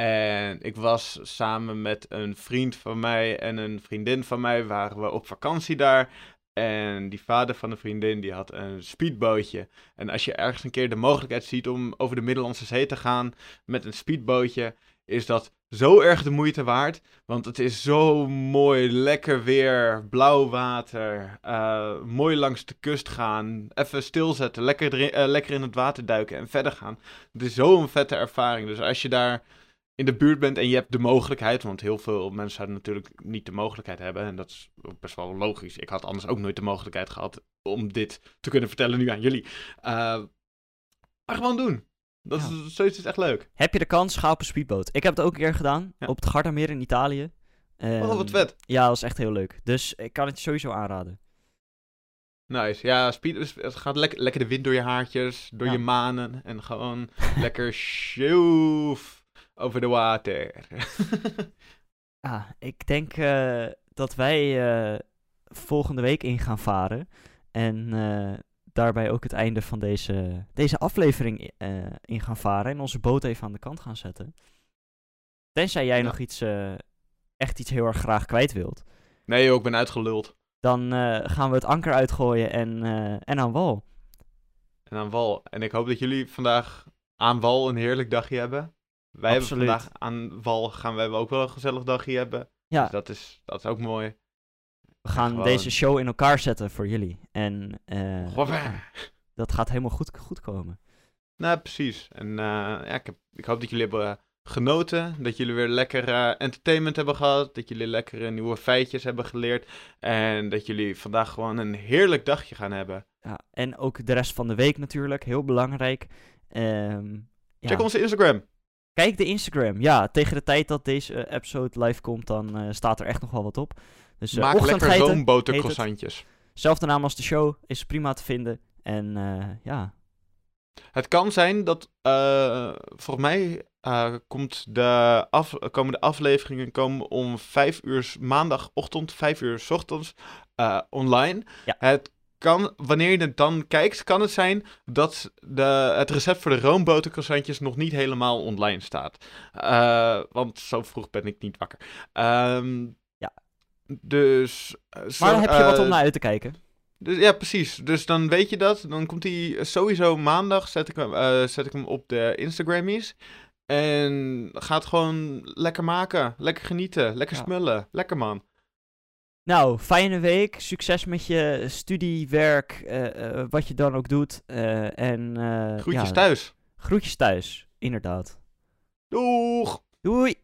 En ik was samen met een vriend van mij en een vriendin van mij, waren we op vakantie daar. En die vader van de vriendin, die had een speedbootje. En als je ergens een keer de mogelijkheid ziet om over de Middellandse Zee te gaan met een speedbootje, is dat zo erg de moeite waard. Want het is zo mooi, lekker weer, blauw water, eh, mooi langs de kust gaan, even stilzetten, lekker, eh, lekker in het water duiken en verder gaan. Het is zo'n vette ervaring. Dus als je daar in de buurt bent en je hebt de mogelijkheid, want heel veel mensen zouden natuurlijk niet de mogelijkheid hebben, en dat is best wel logisch. Ik had anders ook nooit de mogelijkheid gehad om dit te kunnen vertellen nu aan jullie. Eh, maar gewoon doen. Dat Ja. is, zoiets is echt leuk. Heb je de kans, ga op een speedboot. Ik heb het ook een keer gedaan, Ja. op het Gardameer in Italië. Oh, wat Ehm, vet. Ja, dat was echt heel leuk. Dus ik kan het je sowieso aanraden. Nice. Ja, speed, is- het gaat lekker, lekker de wind door je haartjes, door Ja. je manen en gewoon lekker sjoef over de water. Ah, ik denk eh, dat wij eh, volgende week in gaan varen. En eh, daarbij ook het einde van deze, deze aflevering in gaan varen. En onze boot even aan de kant gaan zetten. Tenzij jij Ja. nog iets, echt iets heel erg graag kwijt wilt. nee joh, ik ben uitgeluld. Dan gaan we het anker uitgooien en, en aan wal. En aan wal. En ik hoop dat jullie vandaag aan wal een heerlijk dagje hebben. Wij Absoluut. hebben vandaag aan wal gaan wij ook wel een gezellig dagje hebben. Ja, Dus dat is, dat is ook mooi. we gaan gewoon- deze show in elkaar zetten voor jullie. En eh, dat gaat helemaal goed, goed komen. Nou, precies. En eh, ja, ik, heb, ik hoop dat jullie hebben genoten. Dat jullie weer lekker eh, entertainment hebben gehad. Dat jullie lekkere nieuwe feitjes hebben geleerd. En dat jullie vandaag gewoon een heerlijk dagje gaan hebben. Ja, en ook de rest van de week natuurlijk, heel belangrijk. Ehm, ja. Check onze Instagram. Kijk de Instagram. Ja, tegen de tijd dat deze eh, episode live komt, dan eh, staat er echt nog wel wat op. Dus eh Maak lekker roombotercroissantjes. zelfde naam als de show, is prima te vinden. En ja, Het kan zijn dat, volgens mij komt de af, komen de afleveringen komen om 5 uur maandagochtend, 5 uur 's ochtends online. Ja. Het kan, wanneer je het dan kijkt, kan het zijn dat de, het recept voor de roombotercroissantjes nog niet helemaal online staat. Eh, want zo vroeg ben ik niet wakker. Ehm, Ja. Dus... eh, maar dan heb je wat eh, om naar uit te kijken. dus, ja, precies. Dus dan weet je dat. Dan komt hij sowieso maandag. Zet ik hem, eh, zet ik hem op de Instagrammies. En gaat gewoon lekker maken. Lekker genieten. Lekker Ja. smullen. Lekker man. Nou, fijne week. Succes met je studie, werk, eh, eh, wat je dan ook doet. eh, en, Groetjes ja, thuis. Groetjes thuis, inderdaad. Doeg! Doei!